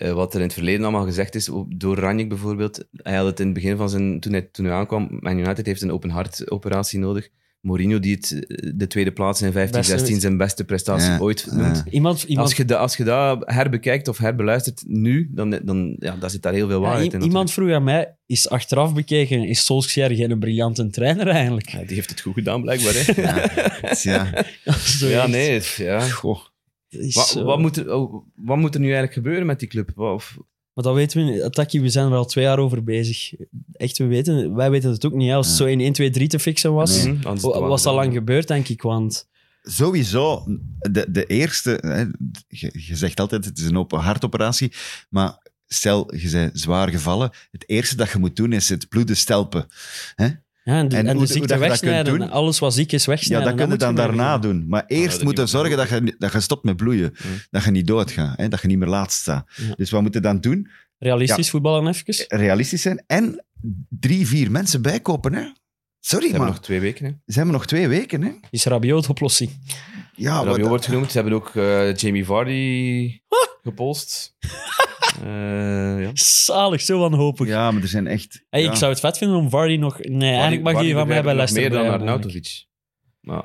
eh, wat er in het verleden allemaal gezegd is, door Ranjik bijvoorbeeld, hij had het in het begin van zijn... Toen hij, toen hij aankwam, Man United heeft een open hart operatie nodig. Mourinho, die het, eh, de tweede plaats in 15, Beste- 16 zijn beste prestatie Ja, ooit ja. noemt. Iemand, iemand, Als je, dat, als je dat herbekijkt of herbeluistert nu, dan, dan ja, daar zit daar heel veel waarheid in. iemand vroeg aan mij, is achteraf bekeken, is Solskjaer geen briljante trainer eigenlijk? die heeft het goed gedaan, blijkbaar. Hè? Ja, ja, nee. Ja. goh. Is Wat, zo- wat, moet er, oh, wat moet er nu eigenlijk gebeuren met die club? Of, Maar dat weten we niet. Taki, we zijn er al twee jaar over bezig. Echt, we weten, wij weten het ook niet. hè. Als het Ja. zo in 1, 2, 3 te fixen was, Nee. Mhm, was dat lang gebeurd, denk ik. Want Sowieso, de, de eerste, hè, je, je zegt altijd het is een open hartoperatie, maar stel je bent zwaar gevallen, het eerste dat je moet doen is het bloeden stelpen. Hè? Ja, en de, En en hoe- de hoe ziekte dat je dat kunt wegsnijden, doen? alles wat ziek is Ja, wegsnijden. dat kun je dan daarna doen. Maar eerst er moet je niet zorgen dat je, dat je stopt met bloeien. Dat je niet doodgaat, hè? dat je niet meer laat staat. Ja. Dus wat moeten we dan doen? Realistisch voetballen even. Realistisch zijn en drie, vier mensen bijkopen. Hè? Sorry, Ze hebben maar nog twee weken. Hè. ze hebben nog twee weken. Hè? Is Rabiot de oplossing? Ja, Rabiot wordt genoemd. Ze hebben ook eh, Jamie Vardy gepost. Eh, ja. Zalig, zo wanhopig. ja, maar er zijn echt... Hey, ja. Ik zou het vet vinden om Vardy nog... Nee, eigenlijk mag Vardy hij van mij bij Leicester meer dan. Arnautovic. Maar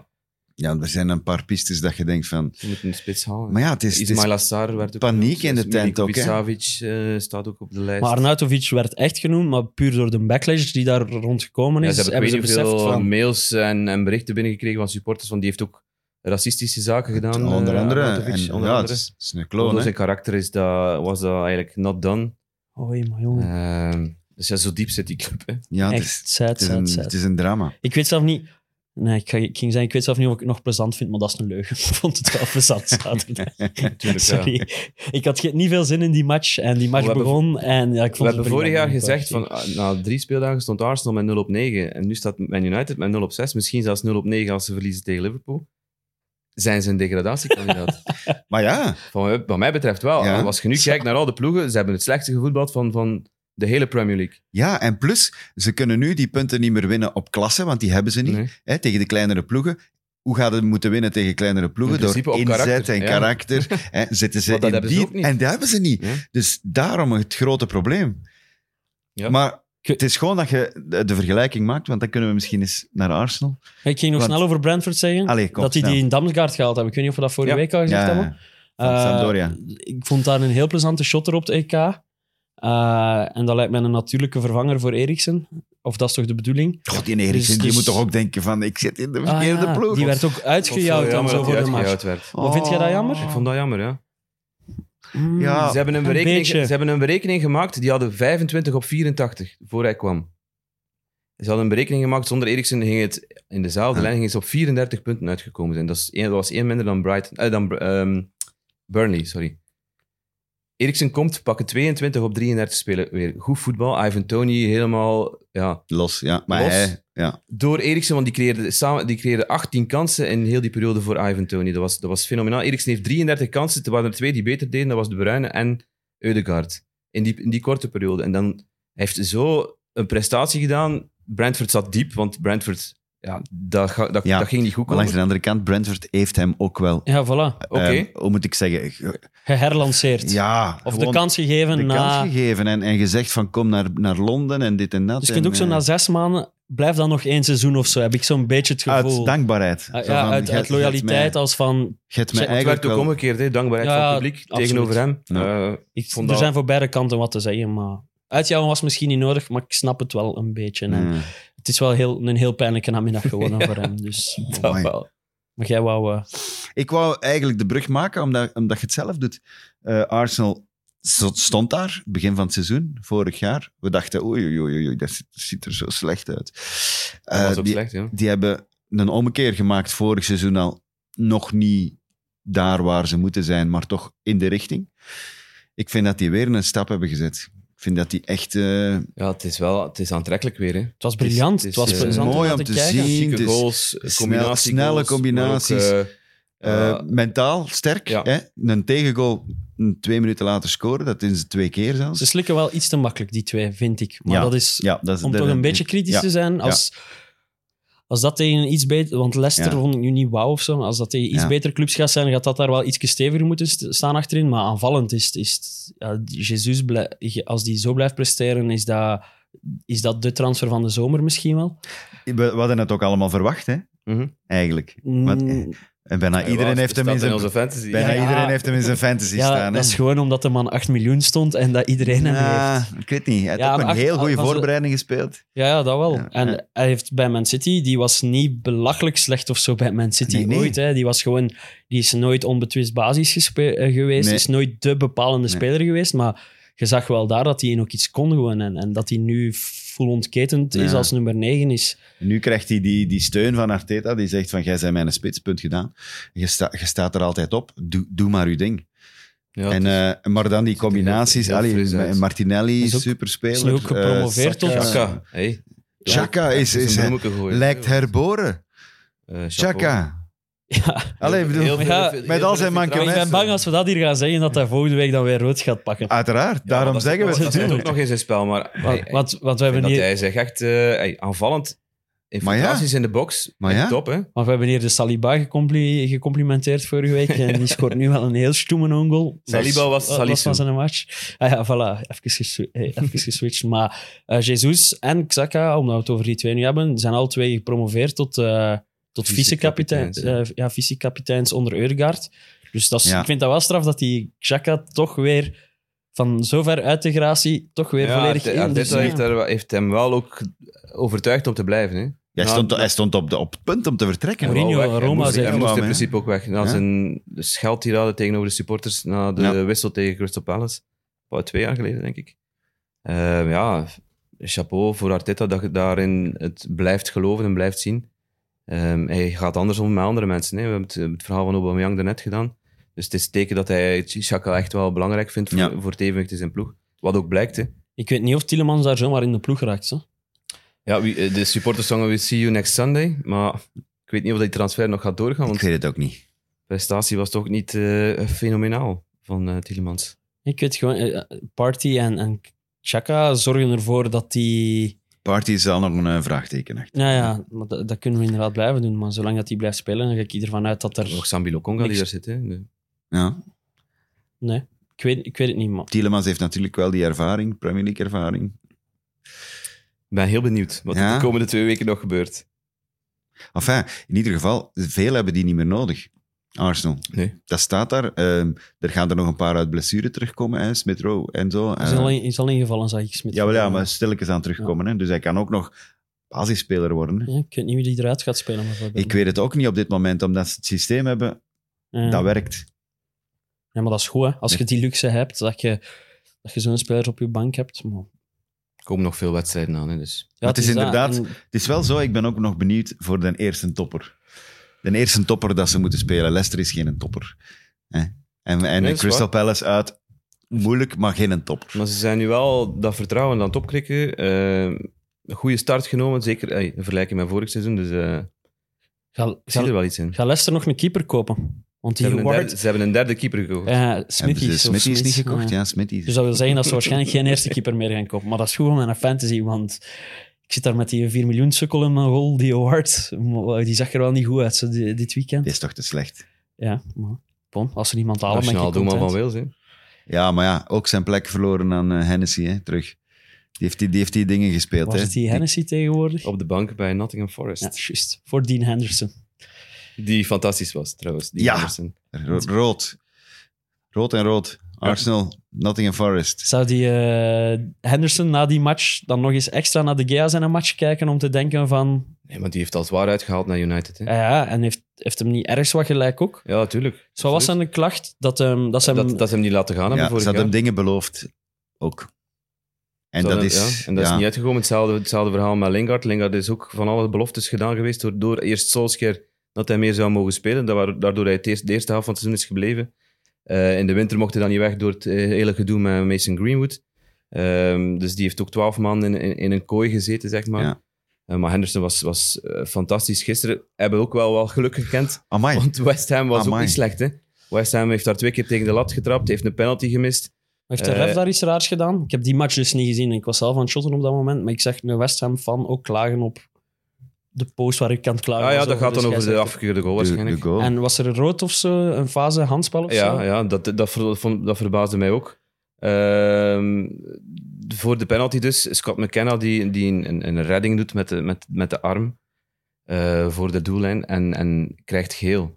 Ja, er zijn een paar pistes dat je denkt van... Ze moeten een spits halen. Maar ja, het is, Ismail Assar werd ook paniek in de tent ook, Savic eh, staat ook op de lijst. Maar Arnautovic werd echt genoemd, maar puur door de backlash die daar rondgekomen ja, is, ze hebben, hebben ik ze beseft veel van... mails en, en berichten binnengekregen van supporters, van die heeft ook racistische zaken gedaan. onder eh, andere. En, onder ja, het andere. is, het is een Door kloon, zijn karakter is dat, was dat eigenlijk not done. Oei, maar jongen. Ehm, dus ja, zo diep zit die club. Hè. Ja, het is, echt sad, het, is een, sad, sad. het is een drama. Ik weet zelf niet... Nee, ik, ga, ik ging zeggen, ik weet zelf niet of ik het nog plezant vind, maar dat is een leugen. Ik vond het wel plezant zaterdag. Tuurlijk, ja. Sorry. Ik had niet veel zin in die match. En die match We hebben- begon en ja, ik We vond hebben het vorig jaar gezegd van ah, na drie speeldagen stond Arsenal met 0 op 9 en nu staat Man United met 0 op 6, misschien zelfs 0 op 9 als ze verliezen tegen Liverpool. Zijn ze een degradatiekandidaat? Maar ja, van, wat mij betreft wel. Ja. Als je nu kijkt naar al de ploegen, ze hebben het slechtste gevoetbald van, van de hele Premier League. ja, en plus, ze kunnen nu die punten niet meer winnen op klasse, want die hebben ze niet. Nee. Hè, tegen de kleinere ploegen. Hoe gaat het moeten winnen tegen kleinere ploegen? In Door inzet karakter, en ja. karakter. Hè, zitten ze in ze die... En dat hebben ze niet. Ja. Dus daarom het grote probleem. Ja. Maar het is gewoon dat je de, vergelijking maakt, want dan kunnen we misschien eens naar Arsenal. Ik ging nog Want- snel over Brentford zeggen. Allee, kom, dat die snel. die in Damsgaard gehaald hebben. Ik weet niet of we dat vorige Ja. week al gezegd Ja, hebben. Eh, Sampdoria. Ik vond daar een heel plezante shot erop, de EK. Eh, en dat lijkt mij een natuurlijke vervanger voor Eriksen. Of dat is toch de bedoeling? God, die Eriksen, Dus- die dus- moet toch ook denken van, ik zit in de Ah, verkeerde ja, ploeg. Die werd ook uitgejouwd en zo voor de match. vind jij dat jammer? Ik vond dat jammer, ja. Mm, Ja, ze, hebben een een berekening, beetje. ze hebben een berekening gemaakt, die hadden 25 op 84 voor hij kwam. Ze hadden een berekening gemaakt, zonder Eriksen ging het in dezelfde Ja. lijn ging het op 34 punten uitgekomen zijn. Dat, is één, dat was één minder dan, Brighton, eh, dan ehm, Burnley, sorry. Eriksen komt, pakken 22 op 33 spelen weer. Goed voetbal, Ivan Tony helemaal... Ja, Los, ja. Maar Los. hij, ja. door Eriksen, want die creëerde, samen, die creëerde 18 kansen in heel die periode voor Ivan Tony. Dat was, dat was fenomenaal. Eriksen heeft 33 kansen. Er waren er twee die beter deden. Dat was De Bruyne en Eudegaard. In die, in die korte periode. En dan hij heeft zo een prestatie gedaan. Brentford zat diep, want Brentford... Ja, dat, ga- dat, Ja, dat ging niet goed Maar langs komen. de andere kant, Brentford heeft hem ook wel... Ja, voilà. Oké. eh, hoe moet ik zeggen? ge- Geherlanceerd. Ja, Of de kans gegeven de na... kans gegeven en, en gezegd van kom naar, naar Londen en dit en dat. Dus je kunt ook zo eh, na zes maanden... Blijf dan nog één seizoen of zo, heb ik zo'n beetje het gevoel. Uit dankbaarheid. Zo ja, van, uit, je uit loyaliteit als van... mij Het werd ook omgekeerd, hè. dankbaarheid Ja, van het publiek absoluut. tegenover hem. Ja. Eh, Ik, vond er dat- zijn voor beide kanten wat te zeggen, maar... Uitjouwen was misschien niet nodig, maar ik snap het wel een beetje. Het is wel heel, een heel pijnlijke namiddag geworden voor hem. Dus. dat Amai. wel. Maar jij wou... eh, Ik wou eigenlijk de brug maken, omdat, omdat je het zelf doet. Eh, Arsenal stond daar, begin van het seizoen, vorig jaar. We dachten, oei, oei, oei, oei dat ziet, ziet er zo slecht uit. Dat Eh, was ook die, slecht, ja. die hebben een ommekeer gemaakt vorig seizoen al. Nog niet daar waar ze moeten zijn, maar toch in de richting. Ik vind dat die weer een stap hebben gezet. Ik vind dat die echt... eh, Ja, het is wel het is aantrekkelijk weer. Hè. het was briljant. het Het, was eh, plezant mooi om te kijken. zien. Chique dus goals, snel- combinatiegoals, snelle ook, combinaties. eh, eh, mentaal sterk. Ja. Hè? Een tegengoal een twee minuten later scoren, dat is twee keer zelfs. Ze slikken wel iets te makkelijk, die twee, vind ik. Maar Ja. dat is ja, dat is, om toch een beetje kritisch ja. te zijn. Als, als dat tegen iets beter... Want Leicester Ja. vond ik nu niet wauw of zo. maar Als dat tegen iets Ja. betere clubs gaat zijn, gaat dat daar wel iets steviger moeten st- staan achterin. Maar aanvallend is, het- is ja, Jesus, als die zo blijft presteren, is dat, is dat de transfer van de zomer misschien wel. We, we hadden het ook allemaal verwacht, hè? mhm. eigenlijk. Mm, en bijna Ja, iedereen, heeft hem in zijn, fantasy. bijna Ja, ja. iedereen heeft hem in zijn fantasy ja, staan. dat is gewoon omdat de man 8 miljoen stond en dat iedereen hem heeft. Ik weet niet. Hij Ja, ook een heel goede voorbereiding gespeeld. Ja, ja, dat wel. Ja, en ja. hij heeft bij Man City, die was niet belachelijk slecht of zo bij Man City Nee, nee. ooit. Hè. Die was gewoon, die is nooit onbetwist basis gespe- eh, geweest, Nee. is nooit de bepalende Nee. speler geweest, maar je zag wel daar dat hij ook iets kon gewoon. En, en dat hij nu full ontketend is als nummer 9 is. Nu krijgt hij die, die steun van Arteta, die zegt van, jij bent mijn spitspunt gedaan. Je, sta, je staat er altijd op, doe, doe maar je ding. Ja, en, eh, maar dan die heel- combinaties, heel allee, Martinelli, Is ook- superspeler. is nu ook gepromoveerd eh, tot- Saka, Chaka. Hey. Chaka is, is, lijkt herboren. Eh. Chaka. Ja, Allee, ik bedoel, Heel veel- Ja, heel veel- met al zijn vertrouwen. ik ben bang als we dat hier gaan zeggen, dat hij volgende week dan weer rood gaat pakken. uiteraard, Ja, daarom zeggen we het. Dat zit ook nog in zijn spel, maar Wat, hij- wat, wat we hebben hier... hij zegt echt eh, hey, aanvallend. Infiltraties in de box. Maar. Top, hè? Maar we hebben hier de Saliba gecompli- gecomplimenteerd vorige week. En die scoort nu wel een heel stoeme own goal. Saliba was Dat Salisu. van zijn match. Ah ja, voilà. Even, geswi- even geswitcht. Maar eh, Jesus en Xhaka, omdat we het over die twee nu hebben, zijn al twee gepromoveerd tot, eh, tot vice-kapitein, Vice-kapiteins, eh, ja, vice-kapiteins onder Eudegaard. Dus dat is, Ja. ik vind dat wel straf dat die Xhaka toch weer van zover uit de gratie toch weer Ja, volledig in. Dus, ja. heeft, er- heeft hem wel ook overtuigd om te blijven. Hè. Hij stond, hij stond op, de, op het punt om te vertrekken. Mourinho, weg. Hij Roma moest, zei- hij moest in principe ook weg. Na Ja. zijn scheldtirade tegenover de supporters na de Ja. wissel tegen Crystal Palace. Wat, twee jaar geleden, denk ik. Ehm, ja, chapeau voor Arteta dat je daarin het blijft geloven en blijft zien. Ehm, hij gaat anders om met andere mensen. Hè. We hebben het, het verhaal van Aubameyang daarnet gedaan. Dus het is een teken dat hij Xhaka echt wel belangrijk vindt voor, Ja. voor het evenwicht in zijn ploeg. Wat ook blijkt, hè. Ik weet niet of Tielemans daar zomaar in de ploeg raakt. Hè? Ja, wie- eh, de supporters zongen We See You Next Sunday. Maar ik weet niet of die transfer nog gaat doorgaan. Ik Want weet het ook niet. de prestatie was toch niet eh, fenomenaal van eh Tielemans. Ik weet gewoon, Party en, en Xhaka zorgen ervoor dat die... Party is al nog een eh, vraagteken achter. Nou ja, maar dat, dat kunnen we inderdaad blijven doen. Maar zolang dat die blijft spelen, dan ga ik ervan uit dat er... Nog Sambi Lokonga die Niks. daar zit. Hè. De- Ja. Nee, ik weet, ik weet het niet, maar... Tielemans heeft natuurlijk wel die ervaring, Premier League ervaring. Ik ben heel benieuwd wat Ja? er de komende twee weken nog gebeurt. Enfin, in ieder geval, veel hebben die niet meer nodig. Arsenal. Nee. Dat staat daar. Ehm, er gaan er nog een paar uit blessure terugkomen, hè, Smith Rowe en zo. Is Eh, al, in, is al ingevallen, zag ik ja, wel, ja, maar stilletjes aan terugkomen. Hè. Dus hij kan ook nog basisspeler worden. Hè. Ja, ik weet niet wie die eruit gaat spelen. Ik weet het ook niet op dit moment, omdat ze het systeem hebben Ja. dat werkt. Ja, maar dat is goed, hè. Als je die luxe hebt, dat je, dat je zo'n speler op je bank hebt. Maar, Er komen nog veel wedstrijden aan. Hè, dus. ja, het is inderdaad- En Het is wel zo, ik ben ook nog benieuwd voor de eerste topper. De eerste topper dat ze moeten spelen. Leicester is geen topper. Hè. En, en Crystal Palace uit, moeilijk, maar geen topper. Maar ze zijn nu wel dat vertrouwen aan het opkrikken. Eh, een goede start genomen, zeker eh, in vergelijking met vorig seizoen. Dus eh Ga, zie er wel iets in. ga Leicester nog een keeper kopen. Want Ze die hebben, een Ward... derde, ze hebben een derde keeper gekocht. Ja, Hebben Smithy ze is, niet gekocht? ja. Ja, Smithy. Dus dat wil zeggen dat ze waarschijnlijk geen eerste keeper meer gaan kopen. Maar dat is goed om een fantasy, want ik zit daar met die 4 miljoen sukkel in mijn rol, die award. Die zag er wel niet goed uit zo, di- dit weekend. Dit is toch te slecht. Ja, maar bon, als er iemand halen, ben ik Nationaal doelman van. Wales. Hè. Ja, maar ja, ook zijn plek verloren aan eh, Hennessy, hè, terug. Die heeft die, die heeft die dingen gespeeld. Waar hè. zit die Hennessy tegenwoordig? Op de bank bij Nottingham Forest. Ja, juist. Voor Dean Henderson. Die fantastisch was, trouwens. Die Ja. Anderson. Ro- rood. Rood en rood. Arsenal, Nottingham Forest. Zou die eh, Henderson na die match dan nog eens extra naar de Gea zijn een match kijken om te denken van... Nee, maar die heeft al zwaar uitgehaald naar United. Hè. Ja, ja, en heeft, heeft hem niet ergens wat gelijk ook? Ja, natuurlijk. Zo was zijn klacht dat, hem dat ze hem... Dat, dat ze hem niet laten gaan hebben Ja, ze had hem dingen beloofd. Ook. En Zo, dat ja, is... en dat ja. is niet uitgekomen. Hetzelfde, hetzelfde verhaal met Lingard. Lingard is ook van alle beloftes gedaan geweest door, door eerst Solskjaer dat hij meer zou mogen spelen. Dat waar- Daardoor hij het eerste, de eerste helft van het seizoen is gebleven. Eh, in de winter mocht hij dan niet weg door het eh, hele gedoe met Mason Greenwood. Ehm, dus die heeft ook twaalf maanden in, in, in een kooi gezeten, zeg maar. Ja. Eh, maar Henderson was, was fantastisch. Gisteren hebben we ook wel, wel geluk gekend. Amai. Want West Ham was ook niet slecht. Hè? West Ham heeft daar twee keer tegen de lat getrapt. Heeft een penalty gemist. Heeft de ref daar iets raars gedaan? Ik heb die match dus niet gezien. Ik was zelf aan het shotten op dat moment. Maar ik zag een West Ham fan ook klagen op de post waar ik aan het klagen Ah ja, was dat gaat dan over de afgekeurde goal De, waarschijnlijk. de goal. En was er een rood of zo? Een fase handspel of zo? Ja, ja dat, dat, ver- vond- dat verbaasde mij ook. Ehm, voor de penalty dus, Scott McKenna die, die een, een redding doet met de, met, met de arm eh, voor de doellijn en, en krijgt geel.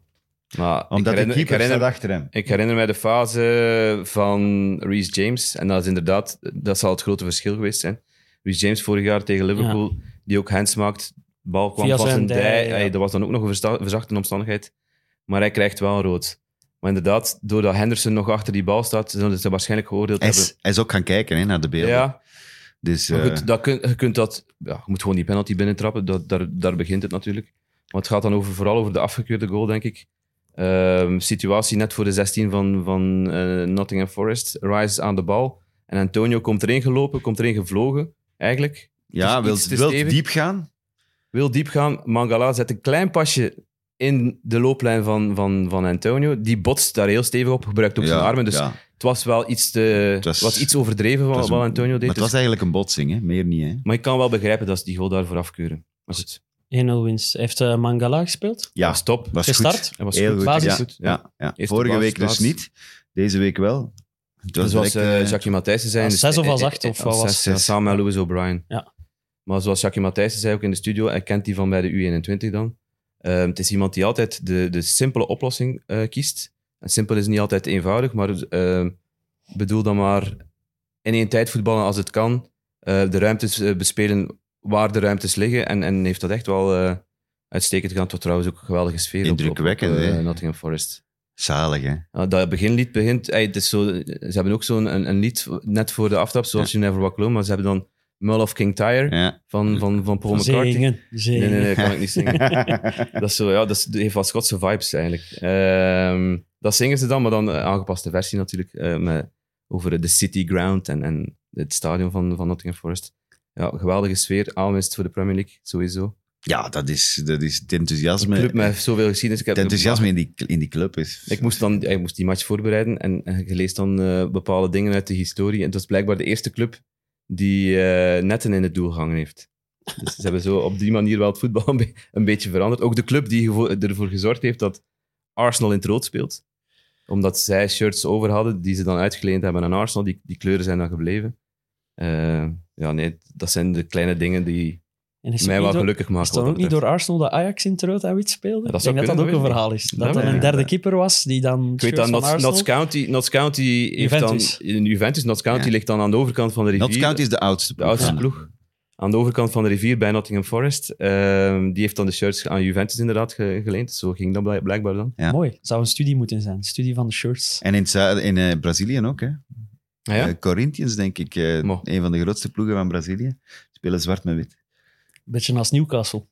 Maar ik Omdat de herinner, ik, keeper herinner, achter hem. ik herinner mij de fase van Reece James en dat is inderdaad, dat zal het grote verschil geweest zijn. Reece James vorig jaar tegen Liverpool, die ook hands maakt, bal kwam Via van zijn zijn dij, dij, ja. Hey, dat was dan ook nog een versta- verzachtende omstandigheid, maar hij krijgt wel rood. Maar inderdaad, doordat Henderson nog achter die bal staat, zullen ze waarschijnlijk geoordeeld Hij hebben. is, hij is ook gaan kijken hè, naar de beelden. Ja, Dus, maar eh, goed, dat kun, je kunt dat... Ja, je moet gewoon die penalty binnentrappen, dat, daar, daar begint het natuurlijk. Maar het gaat dan over, vooral over de afgekeurde goal, denk ik. Ehm, situatie net voor de 16 van, van eh, Nottingham Forest. Rice aan de bal. En Antonio komt erin gelopen, komt erin gevlogen, eigenlijk. ja, wil, iets te wil stevig. diep gaan. Wil diep gaan. Mangala zet een klein pasje in de looplijn van, van, van Antonio. Die botst daar heel stevig op, gebruikt ook zijn armen. Dus ja. het was wel iets, te, Het was- was, iets overdreven Het wat, Antonio deed. Maar het Dus- was eigenlijk een botsing, hè? meer niet. Hè? maar ik kan wel begrijpen dat ze die goal daarvoor afkeuren. Maar goed, 1-0 winst. Heeft eh, Mangala gespeeld? Ja, stop. was Gestart? goed. Was Heel goed. goed. Basis. Ja, Goed, ja, Vorige week dus niet. Deze week wel. Het was Matthijssen zei... in Als de- zes of als eh, acht, eh, of was zes, Samen met Lewis O'Brien. Ja. Maar zoals Jackie Matthijssen zei ook in de studio, hij kent die van bij de U21 dan. Eh, het is iemand die altijd de, de simpele oplossing eh, kiest. En simpel is niet altijd eenvoudig, maar eh, bedoel dan maar in één tijd voetballen als het kan. eh, de ruimtes eh, bespelen waar de ruimtes liggen. En, en heeft dat echt wel uitstekend gedaan. Tot trouwens ook een geweldige sfeer. op- Indrukwekkend, op, hè? Nottingham Forest. Zalig, hè? Ja, dat beginlied begint... het is zo, ze hebben ook zo'n een, een lied net voor de aftrap, zoals You Never Walk Alone, maar ze hebben dan Mull of King Tyre Ja. van, van, van Paul McCartney. Zingen, zingen. Nee, nee, nee, kan ik niet zingen. dat, is zo, ja, dat, is, dat heeft wat Schotse vibes eigenlijk. Ehm, dat zingen ze dan, maar dan een aangepaste versie natuurlijk. eh, met, over de City Ground en, en het stadion van, van Nottingham Forest. Ja, geweldige sfeer. Aanwinst voor de Premier League, sowieso. ja, dat is, dat is het enthousiasme. club met zoveel geschiedenis. Ik, heb het enthousiasme in die, in die club is... ik moest, dan, ik moest die match voorbereiden en, en je leest dan eh, bepaalde dingen uit de historie. En het was blijkbaar de eerste club die eh, netten in het doel gehangen heeft. Dus ze hebben zo op die manier wel het voetbal een, be- een beetje veranderd. Ook de club die ervoor gezorgd heeft dat Arsenal in het rood speelt. Omdat zij shirts over hadden die ze dan uitgeleend hebben aan Arsenal. Die, die kleuren zijn dan gebleven. Eh, ja, nee, dat zijn de kleine dingen die En is mij wel door- gelukkig maken. Is ook niet door Arsenal dat Ajax in het rood en wit speelde? Ja, dat ik denk dat dat ook een verhaal is. Dat er een derde keeper was die dan Ik weet shirts dat van Notts, County, Notts County heeft Juventus. dan... In Juventus, Notts County Ja. ligt dan aan de overkant van de rivier. Notts County is de oudste de oudste Ja. ploeg. Aan de overkant van de rivier bij Nottingham Forest. Ehm, die heeft dan de shirts aan Juventus inderdaad ge- geleend. Zo ging dat blijk- blijkbaar dan. Ja. Mooi. Zou een studie moeten zijn. Studie van de shirts. En in, in eh, Brazilië ook, hè? Ah, ja? Eh, Corinthians, denk ik. eh, een van de grootste ploegen van Brazilië. Spelen zwart met wit. Beetje als Newcastle.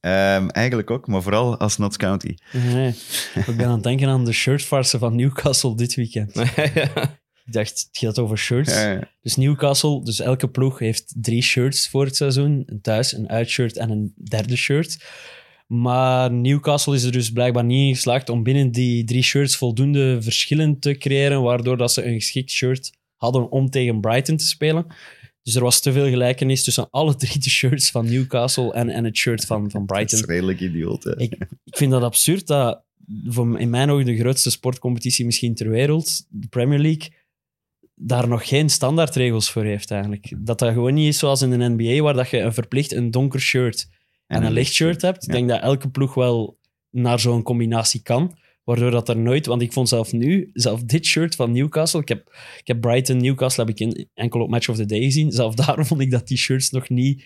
Ehm, eigenlijk ook, maar vooral als Notts County. Nee, ik ben aan het denken aan de shirtfarsen van Newcastle dit weekend. Ik dacht, het gaat over shirts. Ja, ja. Dus Newcastle, dus elke ploeg heeft drie shirts voor het seizoen. Een thuis, een uitshirt en een derde shirt. Maar Newcastle is er dus blijkbaar niet in geslaagd om binnen die drie shirts voldoende verschillen te creëren, waardoor dat ze een geschikt shirt hadden om tegen Brighton te spelen. Dus er was te veel gelijkenis tussen alle drie de shirts van Newcastle en, en het shirt van, van Dat Brighton. is redelijk idioot. Hè? Ik, ik vind dat absurd dat voor in mijn ogen de grootste sportcompetitie misschien ter wereld, de Premier League, daar nog geen standaardregels voor heeft eigenlijk. Dat dat gewoon niet is zoals in de NBA, waar dat je een verplicht een donker shirt en, een licht shirt hebt. Ik Ja. denk dat elke ploeg wel naar zo'n combinatie kan. Waardoor dat er nooit... Want ik vond zelf nu, zelf dit shirt van Newcastle... Ik heb, ik heb Brighton, Newcastle heb ik in, enkel op Match of the Day gezien. Zelf daar vond ik dat die shirts nog niet,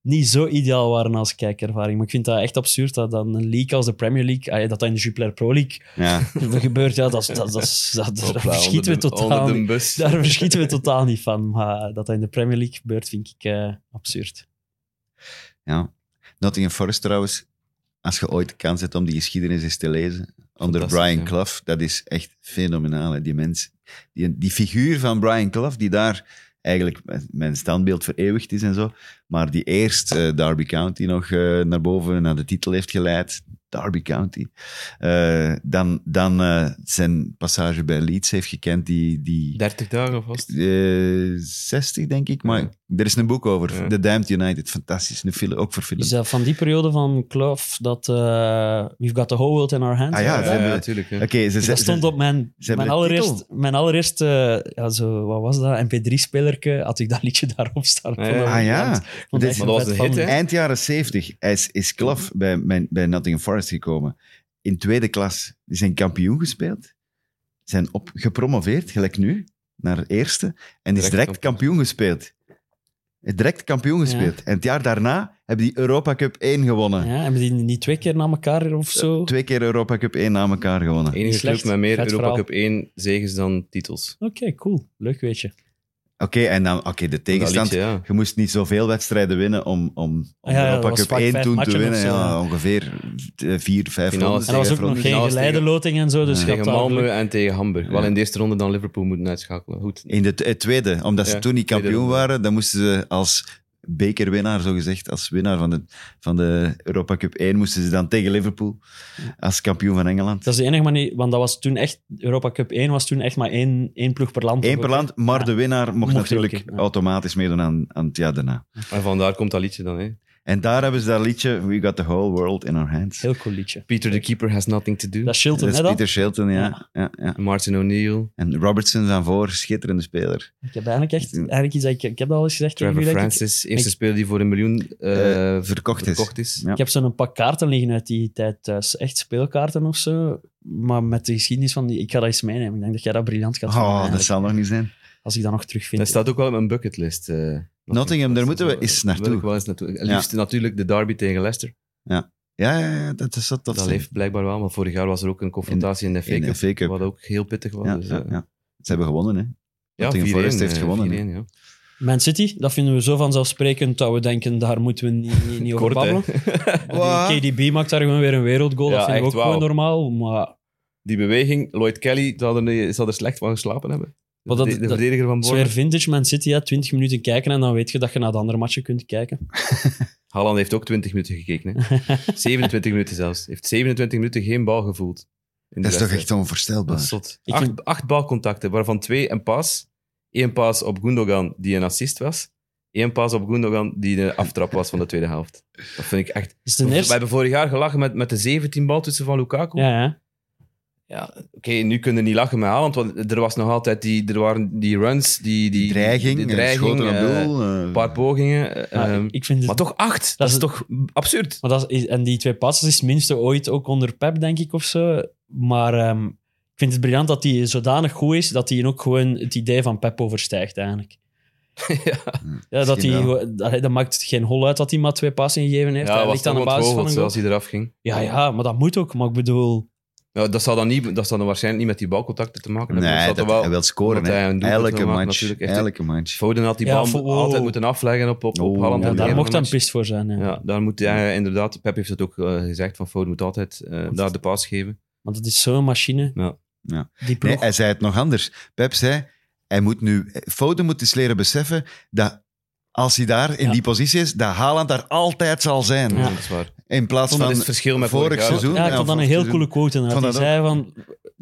niet zo ideaal waren als kijkervaring. Maar ik vind dat echt absurd dat dan een league als de Premier League... ah dat dat in de Jupiler Pro League Ja. gebeurt. Ja, dat, dat, dat, dat, daar verschieten we totaal niet. Daar verschieten we totaal niet van. Maar dat dat in de Premier League gebeurt, vind ik eh, absurd. ja. Nottingham Forest trouwens, als je ooit de kans hebt om die geschiedenis eens te lezen, onder Brian ja. Clough, dat is echt fenomenaal. hè, Die mens, die, die figuur van Brian Clough, die daar eigenlijk mijn standbeeld vereeuwigd is en zo, maar die eerst eh, Derby County nog eh, naar boven, naar de titel heeft geleid, Derby County, Eh, dan, dan zijn passage bij Leeds heeft gekend, die... die 30 dagen eh, 60, denk ik. Maar Ja. Er is een boek over. Ja. The Damned United. Fantastisch. Een film, ook voor film. Is dat van die periode van Clough dat eh, We've got the whole world in our hands? Ah ja, hebben- natuurlijk. Ja. Oké, ze, ze, dat stond op mijn, mijn allereerst, mijn allereerst eh, ja, zo, wat was dat, mp3-spelerke, had ik dat liedje daarop staan. Ah, ja. Dat was een hit, van- hè? Eind jaren 70 hij is, is Clough bij, mijn, bij Nottingham Forest gekomen. In tweede klas. Die zijn kampioen gespeeld. Zijn op, gepromoveerd, gelijk nu, naar eerste. En is Direct kampioen gespeeld. Direct kampioen gespeeld. En het jaar daarna hebben die Europa Cup 1 gewonnen. Ja, hebben die niet twee keer na elkaar of zo? Twee keer Europa Cup 1 na elkaar gewonnen. Enige club met meer Europa verhaal. Cup 1 zegens dan titels. Oké, cool. Leuk weetje. Oké, en dan oké, de tegenstand. liedje, ja. Je moest niet zoveel wedstrijden winnen om, om, om ja, Europa dat was Cup vaak 1 vijf toen te winnen. zo, Ja, ja. ongeveer vier, vijf rondes. En dat was ook vijf nog geen geleideloting en zo, dus Ja. je had Tegen Malmö en tegen Hamburg. Wel in de eerste ronde dan Liverpool moeten uitschakelen. Goed. In de tweede, omdat ze toen niet kampioen waren, dan moesten ze als bekerwinnaar, zogezegd, als winnaar van de, van de Europa Cup 1, moesten ze dan tegen Liverpool als kampioen van Engeland. Dat is de enige manier, want dat was toen echt, Europa Cup 1 was toen echt maar één, één ploeg per land. Eén per land, maar Ja. de winnaar mocht, Mocht natuurlijk ook, ja. automatisch meedoen aan, aan het jaar daarna. En vandaar komt dat liedje dan. Hè. En daar hebben ze dat liedje We Got the Whole World in Our Hands. Heel cool liedje. Peter the Keeper has nothing to do. Dat is Shilton, Dat is hè? Peter Shilton, ja. Ja. ja. Ja, Martin O'Neill, En Robertson aan voor, schitterende speler. Ik heb eigenlijk echt... Eigenlijk iets dat ik, ik heb dat al eens gezegd Trevor jullie, denk ik. Francis, eerste ik- speler die voor een miljoen eh, Eh, verkocht is. verkocht is. Ja. Ik heb zo'n pak kaarten liggen uit die tijd thuis. Echt speelkaarten of zo. Maar met de geschiedenis van die... Ik ga dat eens meenemen. Ik denk dat jij dat briljant gaat vinden. Oh, dat zal nog niet zijn. Als ik dat nog terugvind. Dat staat ook wel op mijn bucketlist. eh Nottingham, daar moeten we eens Wil naartoe. ik wel eens naartoe. Liefst natuurlijk de derby tegen Leicester. Ja, ja, ja, dat is dat. Dat, dat leeft blijkbaar wel, maar vorig jaar was er ook een confrontatie in de FA in de Cup, FA Cup. wat ook heel pittig was. Ja, dus, ja, eh, ja. Ze hebben gewonnen, hè. ja, Nottingham 4-1, Forest heeft eh, gewonnen, 4-1, ja. Man City, dat vinden we zo vanzelfsprekend dat we denken, daar moeten we niet, niet, niet over babbelen. KDB maakt daar gewoon weer een wereldgoal. Ja, dat vind ik ook gewoon normaal. Maar Die beweging, Lloyd Kelly er, zal er slecht van geslapen hebben. Maar dat- de verdediger van het vintage Man City, ja, 20 minuten kijken en dan weet je dat je naar de andere matchen kunt kijken. Haaland heeft ook 20 minuten gekeken. Hè. 27 minuten zelfs. Heeft 27 minuten geen bal gevoeld. Dat is toch echt onvoorstelbaar. Acht, vind- acht balcontacten, waarvan twee een paas. Eén paas op Gundogan, die een assist was. Eén paas op Gundogan, die de aftrap was van de tweede helft. Dat vind ik echt... We eerste... hebben vorig jaar gelachen met, met de 17 baltoetsen van Lukaku. Ja, ja. Ja, oké, nu kunnen we niet lachen met Haaland, want er was nog altijd die, er waren die runs, die, die, dreiging, die eh, dreiging schoten op eh, doel. eh, een paar pogingen. eh, Maar ehm, ik vind het... maar toch acht, dat, dat is toch absurd. Maar dat is, en die twee passes is het minste ooit ook onder Pep, denk ik, of zo. Maar ehm, ik vind het briljant dat hij zodanig goed is, dat hij ook gewoon het idee van Pep overstijgt, eigenlijk. ja, Ja, dat, hij, dat, dat maakt geen hol uit dat hij maar twee passen gegeven heeft. ja hij was ligt aan de basis van ontgoocheld een goal. zoals hij eraf ging. Ja, ja, maar dat moet ook. Maar ik bedoel... Ja, dat zal dan, niet, dat zal dan waarschijnlijk niet met die balcontacten te maken hebben. Nee, dat, wel, hij wil scoren. hij Elke match. Elke match. Foden had die Ja, bal voor- altijd moeten afleggen op, op, op Oh, Haaland. Ja, daar mocht dan pist voor zijn. Ja. Ja, daar moet hij inderdaad, Pep heeft het ook eh, gezegd, van Foden moet altijd eh, daar de paas geven. Want het is zo'n machine. Ja. Ja. Nee, hij zei het nog anders. Pep zei, hij moet nu... Foden moet eens leren beseffen dat als hij daar in Ja. die positie is, dat Haaland daar altijd zal zijn. Ja. dat is waar. In plaats van het verschil met vorig seizoen. ja, ik vond dat een heel seizoen. coole quote. Hij dat zei van...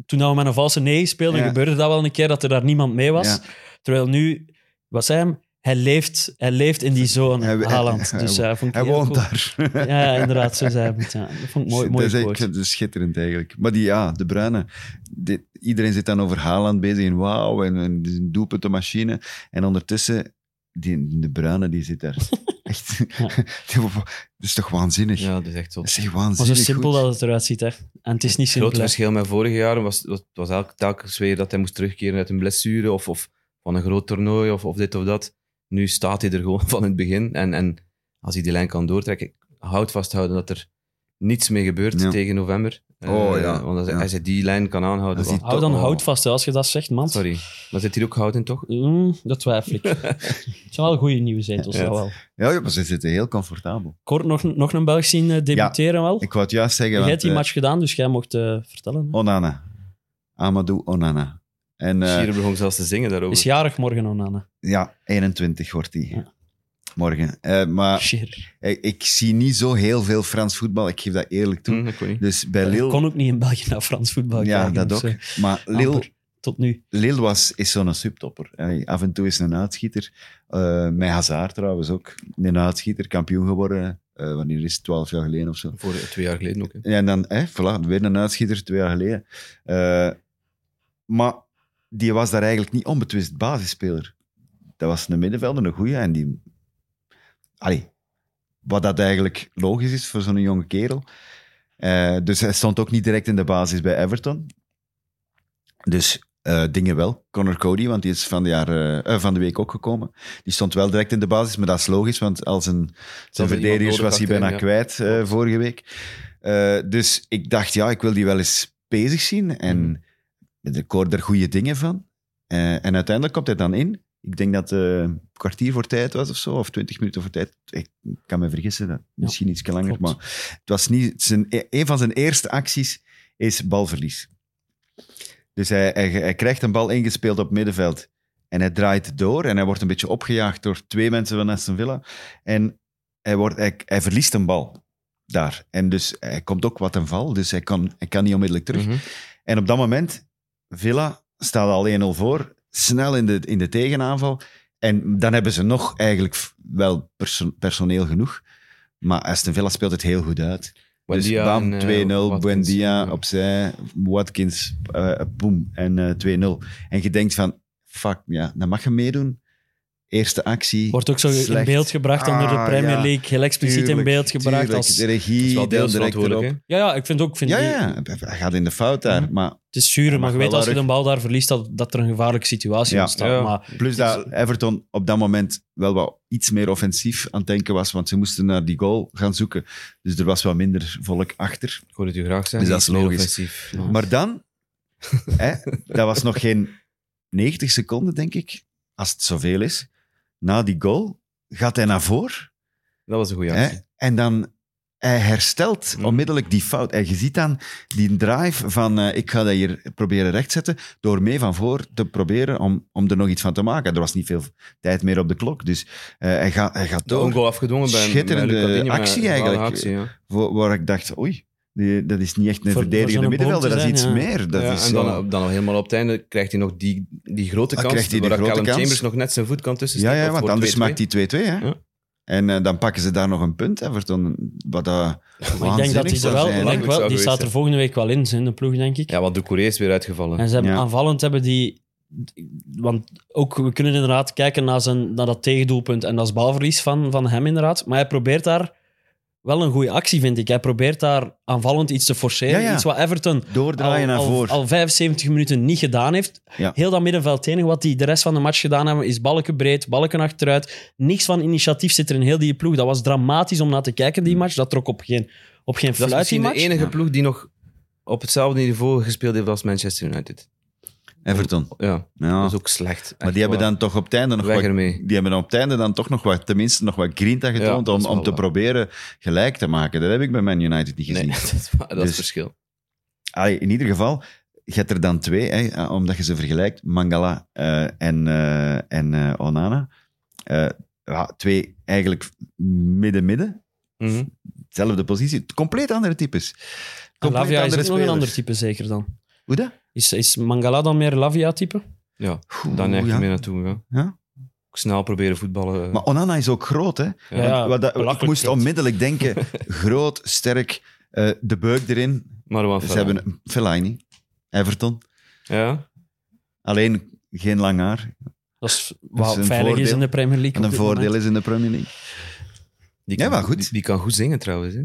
Toen we met een valse nee speelden, Ja. gebeurde dat wel een keer dat er daar niemand mee was. Ja. Terwijl nu... Wat zei hem? Hij leeft, hij leeft in die zone, Hij- hij- Haaland. hij- Dus, eh, vond ik Hij heel woont cool. daar. Ja, inderdaad, zo zei hij het. Ja. Dat vond ik mooi, mooi dat is, echt- quote. dat is schitterend eigenlijk. Maar die, ja, de Bruine. dit- iedereen zit dan over Haaland bezig en wauw, en, en een doelpuntenmachine. En ondertussen, die, de Bruine, die zit daar. Echt. Ja. dat is toch waanzinnig? Ja, dat is echt zo. Dat is echt Maar waanzinnig zo simpel goed. dat het eruit ziet. Hè. En het is niet Het grote simpel. verschil met vorige jaren was, was, was elke, telkens weer dat hij moest terugkeren uit een blessure of, of van een groot toernooi of, of dit of dat. Nu staat hij er gewoon van in het begin. En, en als hij die lijn kan doortrekken, houd vasthouden dat er niets mee gebeurt Ja. tegen november. Oh, Eh, ja. Want als, Ja. als hij die lijn kan aanhouden... Hou dan Oh. hout vast hè, als je dat zegt, man. Sorry, maar zit hier ook hout in, toch? Mm, dat twijfel ik. het zijn wel goede nieuwe zetels. Ja. wel. Ja, ja, maar ze zitten heel comfortabel. Kort nog, nog een Belg zien eh, debuteren wel. Ik wou het juist zeggen. Jij hebt die eh, match gedaan, dus jij mocht eh, vertellen. hè. Onana. Amadou Onana. En eh, begon zelfs te zingen daarover. Is jarig morgen, Onana. ja, 21 wordt hij. Ja. Morgen. Eh, maar ik, ik zie niet zo heel veel Frans voetbal. Ik geef dat eerlijk toe. Ik niet. Dus bij Ik Lille... kon ook niet in België naar Frans voetbal ja, kijken. dat ook. dus, eh, Maar Lille, amper. Tot nu. Lille was, is zo'n subtopper. Af en toe is een uitschieter. Eh met Hazard trouwens ook. Een uitschieter, kampioen geworden. eh, wanneer is het? 12 jaar geleden of zo. Voor twee jaar geleden ook. Hè. Ja, en dan, hè, voilà, weer een uitschieter, twee jaar geleden. Eh, maar die was daar eigenlijk niet onbetwist basisspeler. Dat was een middenvelder, een goeie. En die... Allee, wat dat eigenlijk logisch is voor zo'n jonge kerel. Eh, dus hij stond ook niet direct in de basis bij Everton. Dus eh, dingen wel. Connor Cody, want die is van de, jaar, eh, van de week ook gekomen. Die stond wel direct in de basis, maar dat is logisch, want als een, zijn er nodig was hij bijna ja. kwijt vorige week. Dus ik dacht, ja, ik wil die wel eens bezig zien. En Mhm. ik hoor er goede dingen van. En uiteindelijk komt hij dan in. Ik denk dat het een kwartier voor tijd was of zo, of twintig minuten voor tijd. Ik kan me vergissen, dat, misschien iets langer. klopt. Maar het was niet, zijn, een van zijn eerste acties is balverlies. Dus hij, hij, hij krijgt een bal ingespeeld op middenveld. En hij draait door en hij wordt een beetje opgejaagd door twee mensen van Aston Villa. En hij, wordt, hij, hij verliest een bal daar. En dus hij komt ook wat een val, dus hij kan, hij kan niet onmiddellijk terug. Mhm. En op dat moment, Villa staat al 1-0 voor, snel in de, in de tegenaanval. En dan hebben ze nog eigenlijk wel perso- personeel genoeg. Maar Aston Villa speelt het heel goed uit. Buendia dus bam, en, 2-0, eh. Buendia opzij, Watkins, eh boom, en eh 2-0. En je denkt van, fuck, ja, dan mag je meedoen. Eerste actie. Wordt ook zo in beeld gebracht onder de Ah, Premier ja. League. Heel expliciet in beeld gebracht. tuurlijk. Als, De regie, deels erop. ja, ja, ik vind ook... Vind Ja, die- ja, hij gaat in de fout daar. Maar Het is zuur, maar je weet als je de bal daar verliest, dat, dat er een gevaarlijke situatie Ja. ontstaat. Ja. Maar plus dat Everton op dat moment wel wat iets meer offensief aan het denken was, want ze moesten naar die goal gaan zoeken. Dus er was wat minder volk achter. Ik hoor het u graag zeggen. Dus dat is logisch. offensief. Ja. Maar dan, hè, dat was nog geen 90 seconden, denk ik, als het zoveel is. Na die goal gaat hij naar voren. Dat was een goede hè, actie. en dan hij herstelt Mm. onmiddellijk die fout. En je ziet dan die drive van eh, ik ga dat hier proberen rechtzetten, door mee van voor te proberen om, om er nog iets van te maken. Er was niet veel tijd meer op de klok, dus eh, hij, gaat, hij gaat door. ongoal afgedwongen bij Schitterende bij actie eigenlijk. Actie, ja. Waar ik dacht, oei, die, dat is niet echt een Voor- verdedigende voor middenvelder, dat is iets ja. meer. Dat Ja, is en dan, dan nog helemaal op het einde krijgt hij nog die, die grote Dan kans. krijgt hij die waar grote Callum kans. Chambers nog net zijn voet kan tussen Ja, ja want voor anders 2-2. maakt hij 2-2. Hè? Ja. En eh, dan pakken ze daar nog een punt, Everton. Wat ik denk dat die zou er wel, zijn. ik denk zou wel die staat er volgende week wel in, in de ploeg, denk ik. Ja, want Doucouré is weer uitgevallen. En ze hebben Ja. aanvallend hebben die... Want ook, we kunnen inderdaad kijken naar, zijn, naar dat tegendoelpunt en dat is balverlies van, van hem inderdaad. Maar hij probeert daar wel een goede actie, vind ik. Hij probeert daar aanvallend iets te forceren. Ja, ja. Iets wat Everton Doordraaien naar al, voren. al 75 minuten niet gedaan heeft. Ja. Heel dat middenveld, het enige wat die de rest van de match gedaan hebben, is balken breed, balken achteruit. Niks van initiatief zit er in heel die ploeg. Dat was dramatisch om naar te kijken, die match. Dat trok op geen, op geen dat is fluit, die misschien de enige Ja. ploeg die nog op hetzelfde niveau gespeeld heeft als Manchester United. Everton. Ja, Ja. dat is ook slecht. maar die hebben dan toch op het einde nog Weg wat, ermee. die hebben op het einde dan toch nog wat, tenminste nog wat grinta getoond Ja, om, om te waar. proberen gelijk te maken. Dat heb ik bij Man United niet gezien. Nee, dat is, waar, dat is Dus- het verschil. Allee, in ieder geval, je hebt er dan twee, hè, eh, omdat je ze vergelijkt, Mangala eh, en, eh, en eh, Onana. Eh, ja, twee eigenlijk midden-midden, Mhm. zelfde positie, compleet andere types. Compleet Lavia is andere ook nog een ander type, zeker dan. Hoe dat? Is, is Mangala dan meer Lavia-type? Ja, Oeh, daar neig ik ja. mee naartoe. Ja. Ja. Snel proberen voetballen. Maar Onana is ook groot, hè? Ja. Ja, Wat dat- ik moest groot. onmiddellijk denken, groot, sterk, eh, de beuk erin. maar wat Ze hebben een- Fellaini, Everton. Ja, Alleen geen lang haar. Dat is Dat wat is een veilig is voordeel. in de Premier League. En een voordeel moment. is in de Premier League. die Ja, kan, maar goed. Die, die kan goed zingen trouwens. Hè.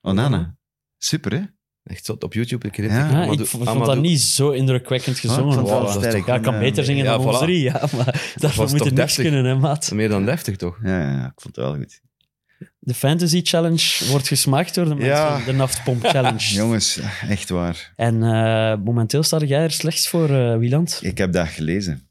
Onana. Super, hè? Echt zot. Op YouTube. Ik, Ja. Ja, ik vond dat niet zo indrukwekkend gezongen. ik sterk. Ja, kan beter zingen ja, dan ons voilà. drie, ja, maar daarvoor moet je niks 30? kunnen, hè, maat. Meer dan deftig, toch? Ja, ja, ja, ik vond het wel goed. De Fantasy Challenge wordt gesmaakt door de mensen. Ja. De Naftpomp Challenge. Jongens, echt waar. En eh, momenteel sta jij er slechts voor, eh, Wieland. Ik heb dat gelezen.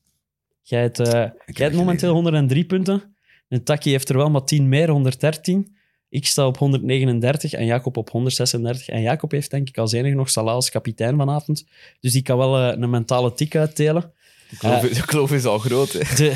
Jij hebt, eh, jij hebt momenteel 103 punten. En Taki heeft er wel maar 10 meer, 113. Ik sta op 139 en Jacob op 136. En Jacob heeft denk ik als enige nog Salah als kapitein vanavond. Dus die kan wel eh, een mentale tik uitdelen. De kloof, de kloof is al groot. Hè. De,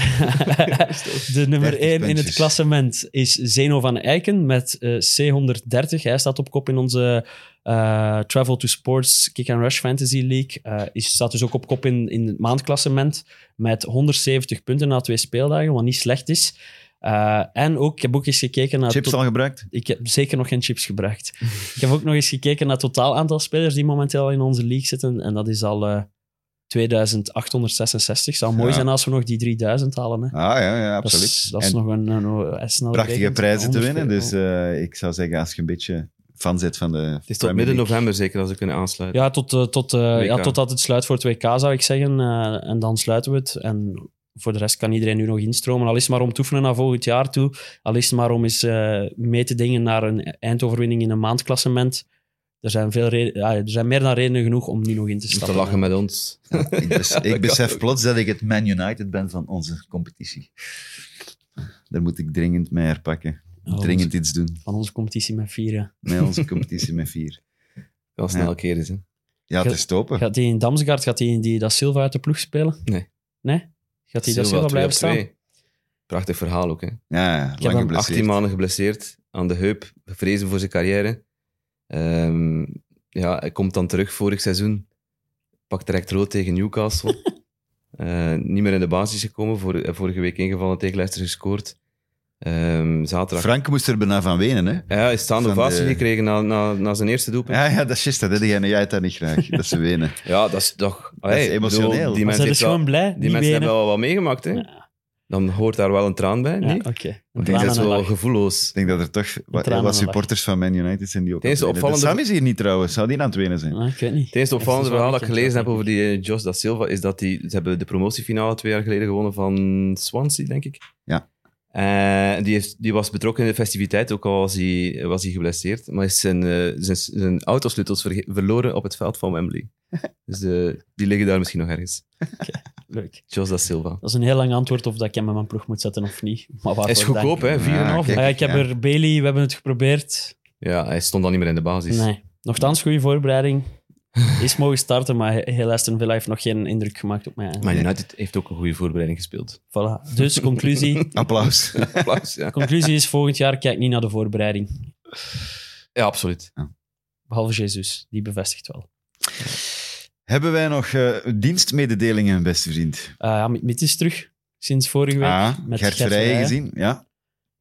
de nummer 30 1 in het klassement is Zeno van Eiken met eh, C130. Hij staat op kop in onze eh, Travel to Sports Kick and Rush Fantasy League. Eh is, staat dus ook op kop in, in het maandklassement met 170 punten na twee speeldagen, wat niet slecht is. Eh, en ook, ik heb ook eens gekeken naar... Chips al gebruikt? ik heb zeker nog geen chips gebruikt. ik heb ook nog eens gekeken naar het totaal aantal spelers die momenteel in onze league zitten. En dat is al eh 2866. Zou mooi Ja. zijn als we nog die 3000 halen. Hè. Ah ja, ja Dat absoluut. is, dat is nog een, een, een snel prachtige berekend. prijzen te 100 winnen. Dus eh, ik zou zeggen, als je een beetje fan zit van de Het is tot midden november zeker als we kunnen aansluiten. Ja, tot, eh, tot, eh, ja, totdat het sluit voor het WK, zou ik zeggen. Eh, en dan sluiten we het. En voor de rest kan iedereen nu nog instromen. Al is het maar om te oefenen naar volgend jaar toe. Al is het maar om eens eh, mee te dingen naar een eindoverwinning in een maandklassement. Er zijn, veel reden, ja, er zijn meer dan redenen genoeg om nu nog in te Om stappen. te lachen met ons. Ik, bes- ik besef plots dat ik het Man United ben van onze competitie. Daar moet ik dringend mee herpakken. Oh, Dringend iets doen. Van onze competitie met vier. ja. Met onze competitie met vier. Wel snel Ja. keren. Hè. Ja, het is topen. Gaat hij in Damsgaard, gaat in die dat Silva uit de ploeg spelen? Nee. Nee? Gaat hij dat Silva twee blijven op staan? twee. Prachtig verhaal ook. Hè. Ja, ja heb lang hem 18 geblesseerd. maanden geblesseerd aan de heup, vrezen voor zijn carrière. Ehm, ja, hij komt dan terug vorig seizoen, pakt direct rood tegen Newcastle. Eh, niet meer in de basis gekomen, voor, eh, vorige week ingevallen tegen Leicester gescoord. Ehm, zaterdag. Frank moest er bijna van wenen, hè? Ja, hij is staande ovatie de- gekregen na, na, na zijn eerste doelpunt. Ja, ja, dat is juist. Dat deed jij, jij het dat niet graag, dat ze wenen. Ja, dat is toch... Dat is Hey, ik emotioneel. bedoel, Die mensen, zijn gewoon wel, blij? die mensen hebben wel wat meegemaakt. Hè? Ja. Dan hoort daar wel een traan bij. Nee? Ja, Ik oké. Denk dat en is een wel gevoelloos. Ik denk dat er toch wat, wat supporters van Man United zijn die ook wenen. opvallende- De Sam is hier niet trouwens. Zou die aan het wenen zijn? Ah, ik weet niet. Het eerste opvallende verhaal dat ik gelezen heb over die eh, Jos da Silva is dat die, ze hebben de promotiefinale twee jaar geleden gewonnen van Swansea, denk ik. Ja. En die, heeft, die was betrokken in de festiviteit, ook al was hij, was hij geblesseerd. Maar is zijn, eh, zijn, zijn autosleutels verloren op het veld van Wembley. dus de, die liggen daar misschien nog ergens. Leuk. Jos da Silva. Dat is een heel lang antwoord of dat ik hem in mijn ploeg moet zetten of niet. Maar Hij is goedkoop, hè? 4,5. Ja, Ja. Ah, ja, ik heb Ja. er Bailey, we hebben het geprobeerd. hij stond al niet meer in de basis. Nee. Nochtans, goede voorbereiding. Is mogen starten, maar he- heel Aston Villa heeft nog geen indruk gemaakt op mij. Maar United heeft ook een goede voorbereiding gespeeld. Voilà. Dus conclusie. Applaus. Applaus, ja. conclusie is volgend jaar kijk niet naar de voorbereiding. ja, absoluut. Behalve Jesus, die bevestigt wel. Hebben wij nog eh, dienstmededelingen, beste vriend? Ah ja, Mit is terug sinds vorige week. Ah, met Gert Gert Verheijen. gezien. Ja.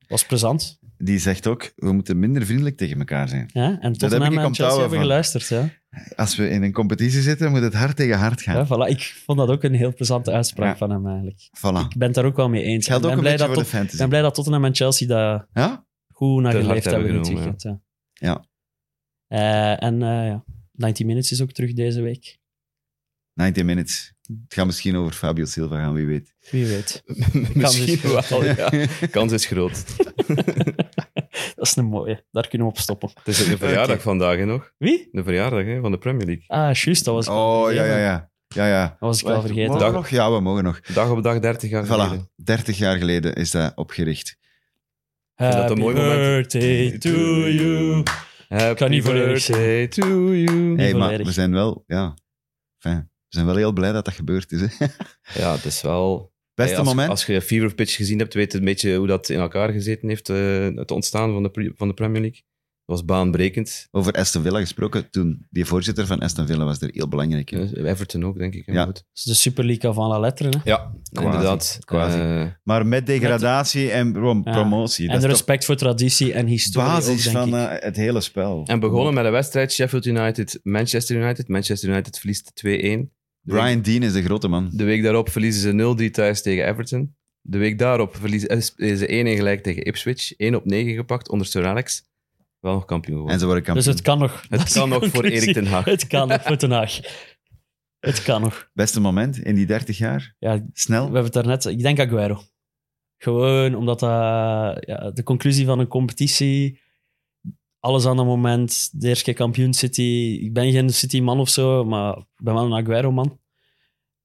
Was plezant. Die zegt ook, we moeten minder vriendelijk tegen elkaar zijn. Ja? En heb Tottenham ik en onthouden Chelsea hebben van. geluisterd. Ja? Als we in een competitie zitten, moet het hard tegen hard gaan. Ja, voilà. Ik vond dat ook een heel plezante uitspraak Ja. van hem eigenlijk. Voilà. Ik ben het daar ook wel mee eens. Ik ben een blij, dat Tot- ben blij dat Tottenham en Chelsea dat Ja? goed naar Te geleefd hebben hebben genomen, weekend. Ja. Ja. Eh, en eh, ja, 90 Minutes is ook terug deze week. 90 minutes. Het gaat misschien over Fabio Silva gaan, wie weet. Wie weet. Misschien dus wel, ja. Kans is groot. Dat is een mooie. Daar kunnen we op stoppen. Het is de verjaardag vandaag hè, nog. Wie? De verjaardag hè, van de Premier League. Ah, juist. Dat was Oh, ja, vergeten. ja, ja. ja, ja. Dat was ik Wacht, vergeten. mogen Dag. nog? Ja, we mogen nog. Dag op dag 30 jaar geleden. Voilà, 30 jaar geleden is dat opgericht. vind dat een Happy mooi moment. birthday to you. Happy kan niet volledig birthday to you. hey, maar we zijn wel, ja, we zijn wel heel blij dat dat gebeurd is. Hè. Ja, het is wel... Beste Hey, als, moment? Als je Fever Pitch gezien hebt, weet je een beetje hoe dat in elkaar gezeten heeft, eh, het ontstaan van de, van de Premier League. Dat was baanbrekend. Over Aston Villa gesproken, toen die voorzitter van Aston Villa was er heel belangrijk in. Eh, Everton ook, denk ik. hè, Ja. goed. De Super League van la lettre. Hè? Ja, inderdaad. quasi. Eh, Maar met degradatie en Ja. promotie. En toch respect voor traditie en historie. basis ook, denk van het hele spel. en begonnen met een wedstrijd Sheffield United, Manchester United. Manchester United verliest 2-1. Brian Dean is de grote man. De week daarop verliezen ze 0-3 thuis tegen Everton. De week daarop verliezen eh, ze 1-1 gelijk tegen Ipswich. 1 op 9 gepakt onder Sir Alex. Wel nog kampioen geworden. En ze worden kampioen. Dus het kan nog. Het kan nog voor. Erik ten Hag. Het kan nog voor Ten Haag. Het kan nog. Beste moment in die 30 jaar? Ja, Snel? We hebben het daarnet... Ik denk Aguero. Gewoon omdat dat, ja, de conclusie van een competitie... Alles aan dat moment. De eerste keer kampioen City. Ik ben geen City-man of zo, maar ik ben wel een Aguero-man.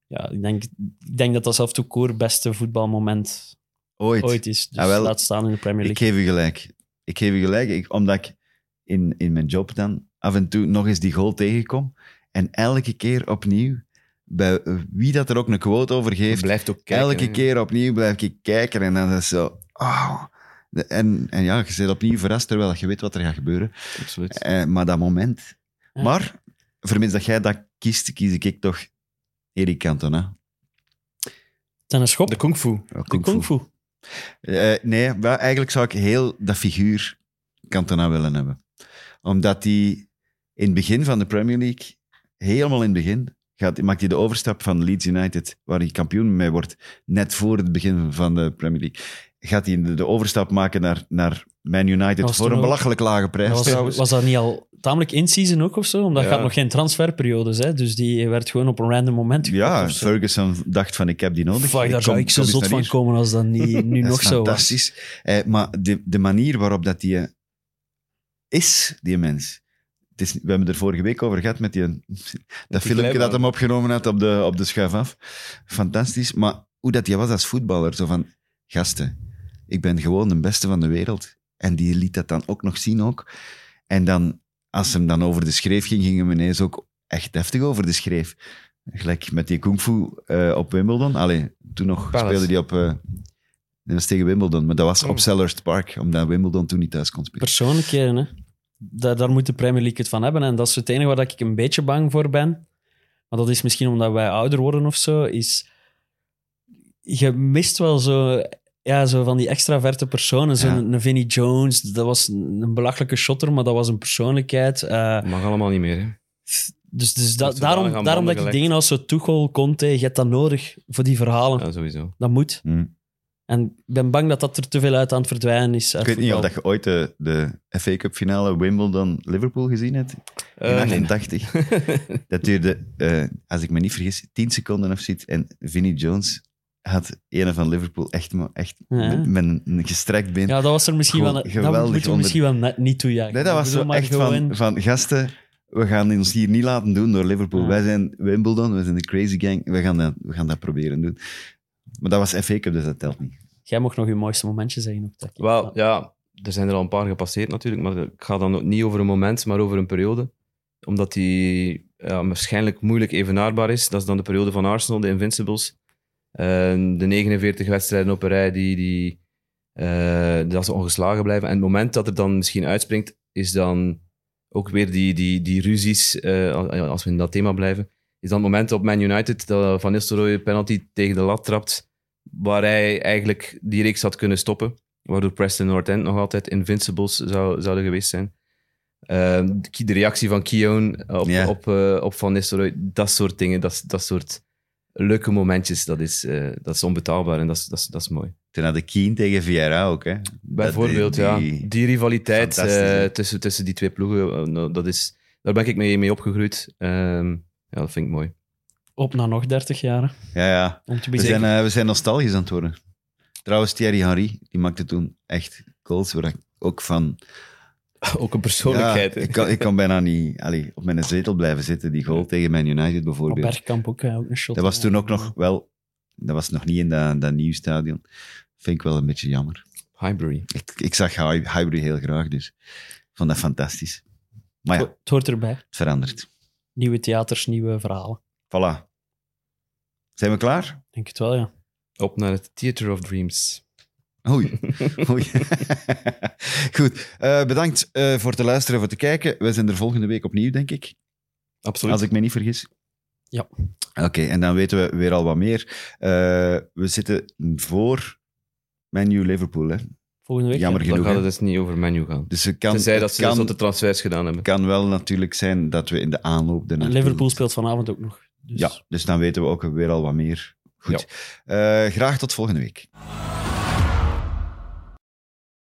Ja, ik denk, ik denk dat dat zelf toe koer beste voetbalmoment Ooit. ooit is. Dus Ah, wel, laat staan in de Premier Ik League. geef u gelijk. Ik geef u gelijk, ik, omdat ik in, in mijn job dan af en toe nog eens die goal tegenkom. En elke keer opnieuw, bij wie dat er ook een quote over geeft, blijft ook kijken. elke hè. keer opnieuw blijf ik kijken. En dan is het zo... ah. En, en ja, je bent opnieuw verrast terwijl je weet wat er gaat gebeuren. Absoluut. Eh, maar dat moment... Ja. Maar, vermits dat jij dat kiest, kies ik toch Erik Cantona. Ten een schop. De kung fu. Ja, De kung fu. kung fu. Eh, nee, wel, eigenlijk zou ik heel dat figuur Cantona willen hebben. Omdat hij in het begin van de Premier League, helemaal in het begin, gaat, maakt hij de overstap van Leeds United, waar hij kampioen mee wordt, net voor het begin van de Premier League. Gaat hij de, overstap maken naar, naar Man United voor een ook- belachelijk lage prijs was, trouwens. was dat niet al tamelijk in-season ook of zo? Omdat Ja. had nog geen transferperiodes, hè? dus die werd gewoon op een random moment gekocht ja. Ferguson dacht van ik heb die nodig. Fuck, daar kom- zou ik zo zot van hier. komen als dat niet, nu Dat nog zo was. fantastisch. Eh, maar de, de manier waarop dat die eh, is, die mens. Het is, we hebben er vorige week over gehad met die, dat filmpje glijbaan. dat hem opgenomen had op de, op de schuif af. Fantastisch. Maar hoe dat hij was als voetballer. Zo van, gasten, ik ben gewoon de beste van de wereld. En die liet dat dan ook nog zien ook. En dan, als hem dan over de schreef ging, ging hem ineens ook echt deftig over de schreef. Gelijk met die kung fu eh, op Wimbledon. Allee, toen nog Palace. speelde hij op... eh, dat was tegen Wimbledon, maar dat was Oh. op Selhurst Park, omdat Wimbledon toen niet thuis kon spelen. Persoonlijkheden, hè. Daar, daar moet de Premier League het van hebben. En dat is het enige waar ik een beetje bang voor ben. Maar dat is misschien omdat wij ouder worden of zo. Is, je mist wel zo ja, zo van die extraverte personen. Zo'n Ja. een Vinnie Jones, dat was een, belachelijke shotter, maar dat was een persoonlijkheid. Eh, Mag allemaal niet meer. Hè. dus dus daarom, daarom dat gelegd. dingen als zo Tuchel, Conte, je hebt dat nodig voor die verhalen. Ja, sowieso. Dat moet. Hm. En ik ben bang dat dat er te veel uit aan het verdwijnen is. Ik weet niet of dat je ooit de, de FA Cup finale Wimbledon-Liverpool gezien hebt. In nee. 88. Dat duurde, eh, als ik me niet vergis, 10 seconden of zoiets. En Vinnie Jones had een van Liverpool echt, maar echt Ja. met, met een, een gestrekt been. Ja, dat was er misschien wel... Dat geweldig moeten we misschien wel net niet toejuichen. nee, dat was zo echt gewoon- van, van gasten. We gaan ons hier niet laten doen door Liverpool. Ja. Wij zijn Wimbledon, we zijn de Crazy Gang. We gaan, dat, we gaan dat proberen doen. Maar dat was FA Cup, dus dat telt niet. Jij mocht nog je mooiste momentje zeggen. Ook, Taki. Wel, ja, er zijn er al een paar gepasseerd natuurlijk, maar ik ga dan ook niet over een moment, maar over een periode. Omdat die ja, waarschijnlijk moeilijk evenaarbaar is. Dat is dan de periode van Arsenal, de Invincibles. Eh, de 49 wedstrijden op een rij die, die, eh, dat ze ongeslagen blijven. En het moment dat er dan misschien uitspringt, is dan ook weer die, die, die ruzies, eh, als we in dat thema blijven, is dan het moment op Man United dat Van Nistelrooy een penalty tegen de lat trapt, waar hij eigenlijk die reeks had kunnen stoppen, waardoor Preston North End nog altijd Invincibles zou, zouden geweest zijn. Ehm, de- reactie van Keown op, op, eh, op Van Nistelrooy, dat soort dingen, dat, dat soort leuke momentjes, dat is, eh, dat is onbetaalbaar en dat is, dat is, dat is mooi. Toen had de Keen tegen Vieira ook. Hè. Bijvoorbeeld, die- ja. die- Die rivaliteit eh, tussen, tussen die twee ploegen, eh, nou, dat is, daar ben ik mee, mee opgegroeid. Ehm, ja, dat vind ik mooi. Op na nog 30 jaar. Ja, ja. Om te We zijn, we zijn nostalgisch aan het worden. Trouwens, Thierry Henry, die maakte toen echt goals waar ik ook van... Ook een persoonlijkheid. Ja, ik, kan, ik kan bijna niet allee, op mijn zetel blijven zitten. Die goal tegen Man United Op bijvoorbeeld. Bergkamp ook, ook een shot. Dat was toen ook nog wel... Dat was nog niet in dat, dat nieuw stadion. Vind ik wel een beetje jammer. Highbury. Ik, ik zag Highbury heel graag, dus vond dat fantastisch. Maar ja, Het hoort erbij. het verandert. Nieuwe theaters, nieuwe verhalen. Voilà. Zijn we klaar? Ik Denk het wel, ja. Op naar het Theater of Dreams. Oei. Oei. Goed. eh, bedankt eh, voor te luisteren, voor te kijken. We zijn er volgende week opnieuw, denk ik. Absoluut. Als ik me niet vergis. Ja. Oké, en dan weten we weer al wat meer. Eh, we zitten voor Menu Liverpool. Hè? Volgende week. Jammer ja. Dan genoeg. gaat hè. het dus niet over menu gaan. Dus het kan, Tenzij dat ze kan, dus de transfers gedaan hebben. kan wel natuurlijk zijn dat we in de aanloop... Ernaartoe- Liverpool speelt vanavond ook nog. Dus Ja, dus dan weten we ook weer al wat meer. Goed. Eh, graag tot volgende week.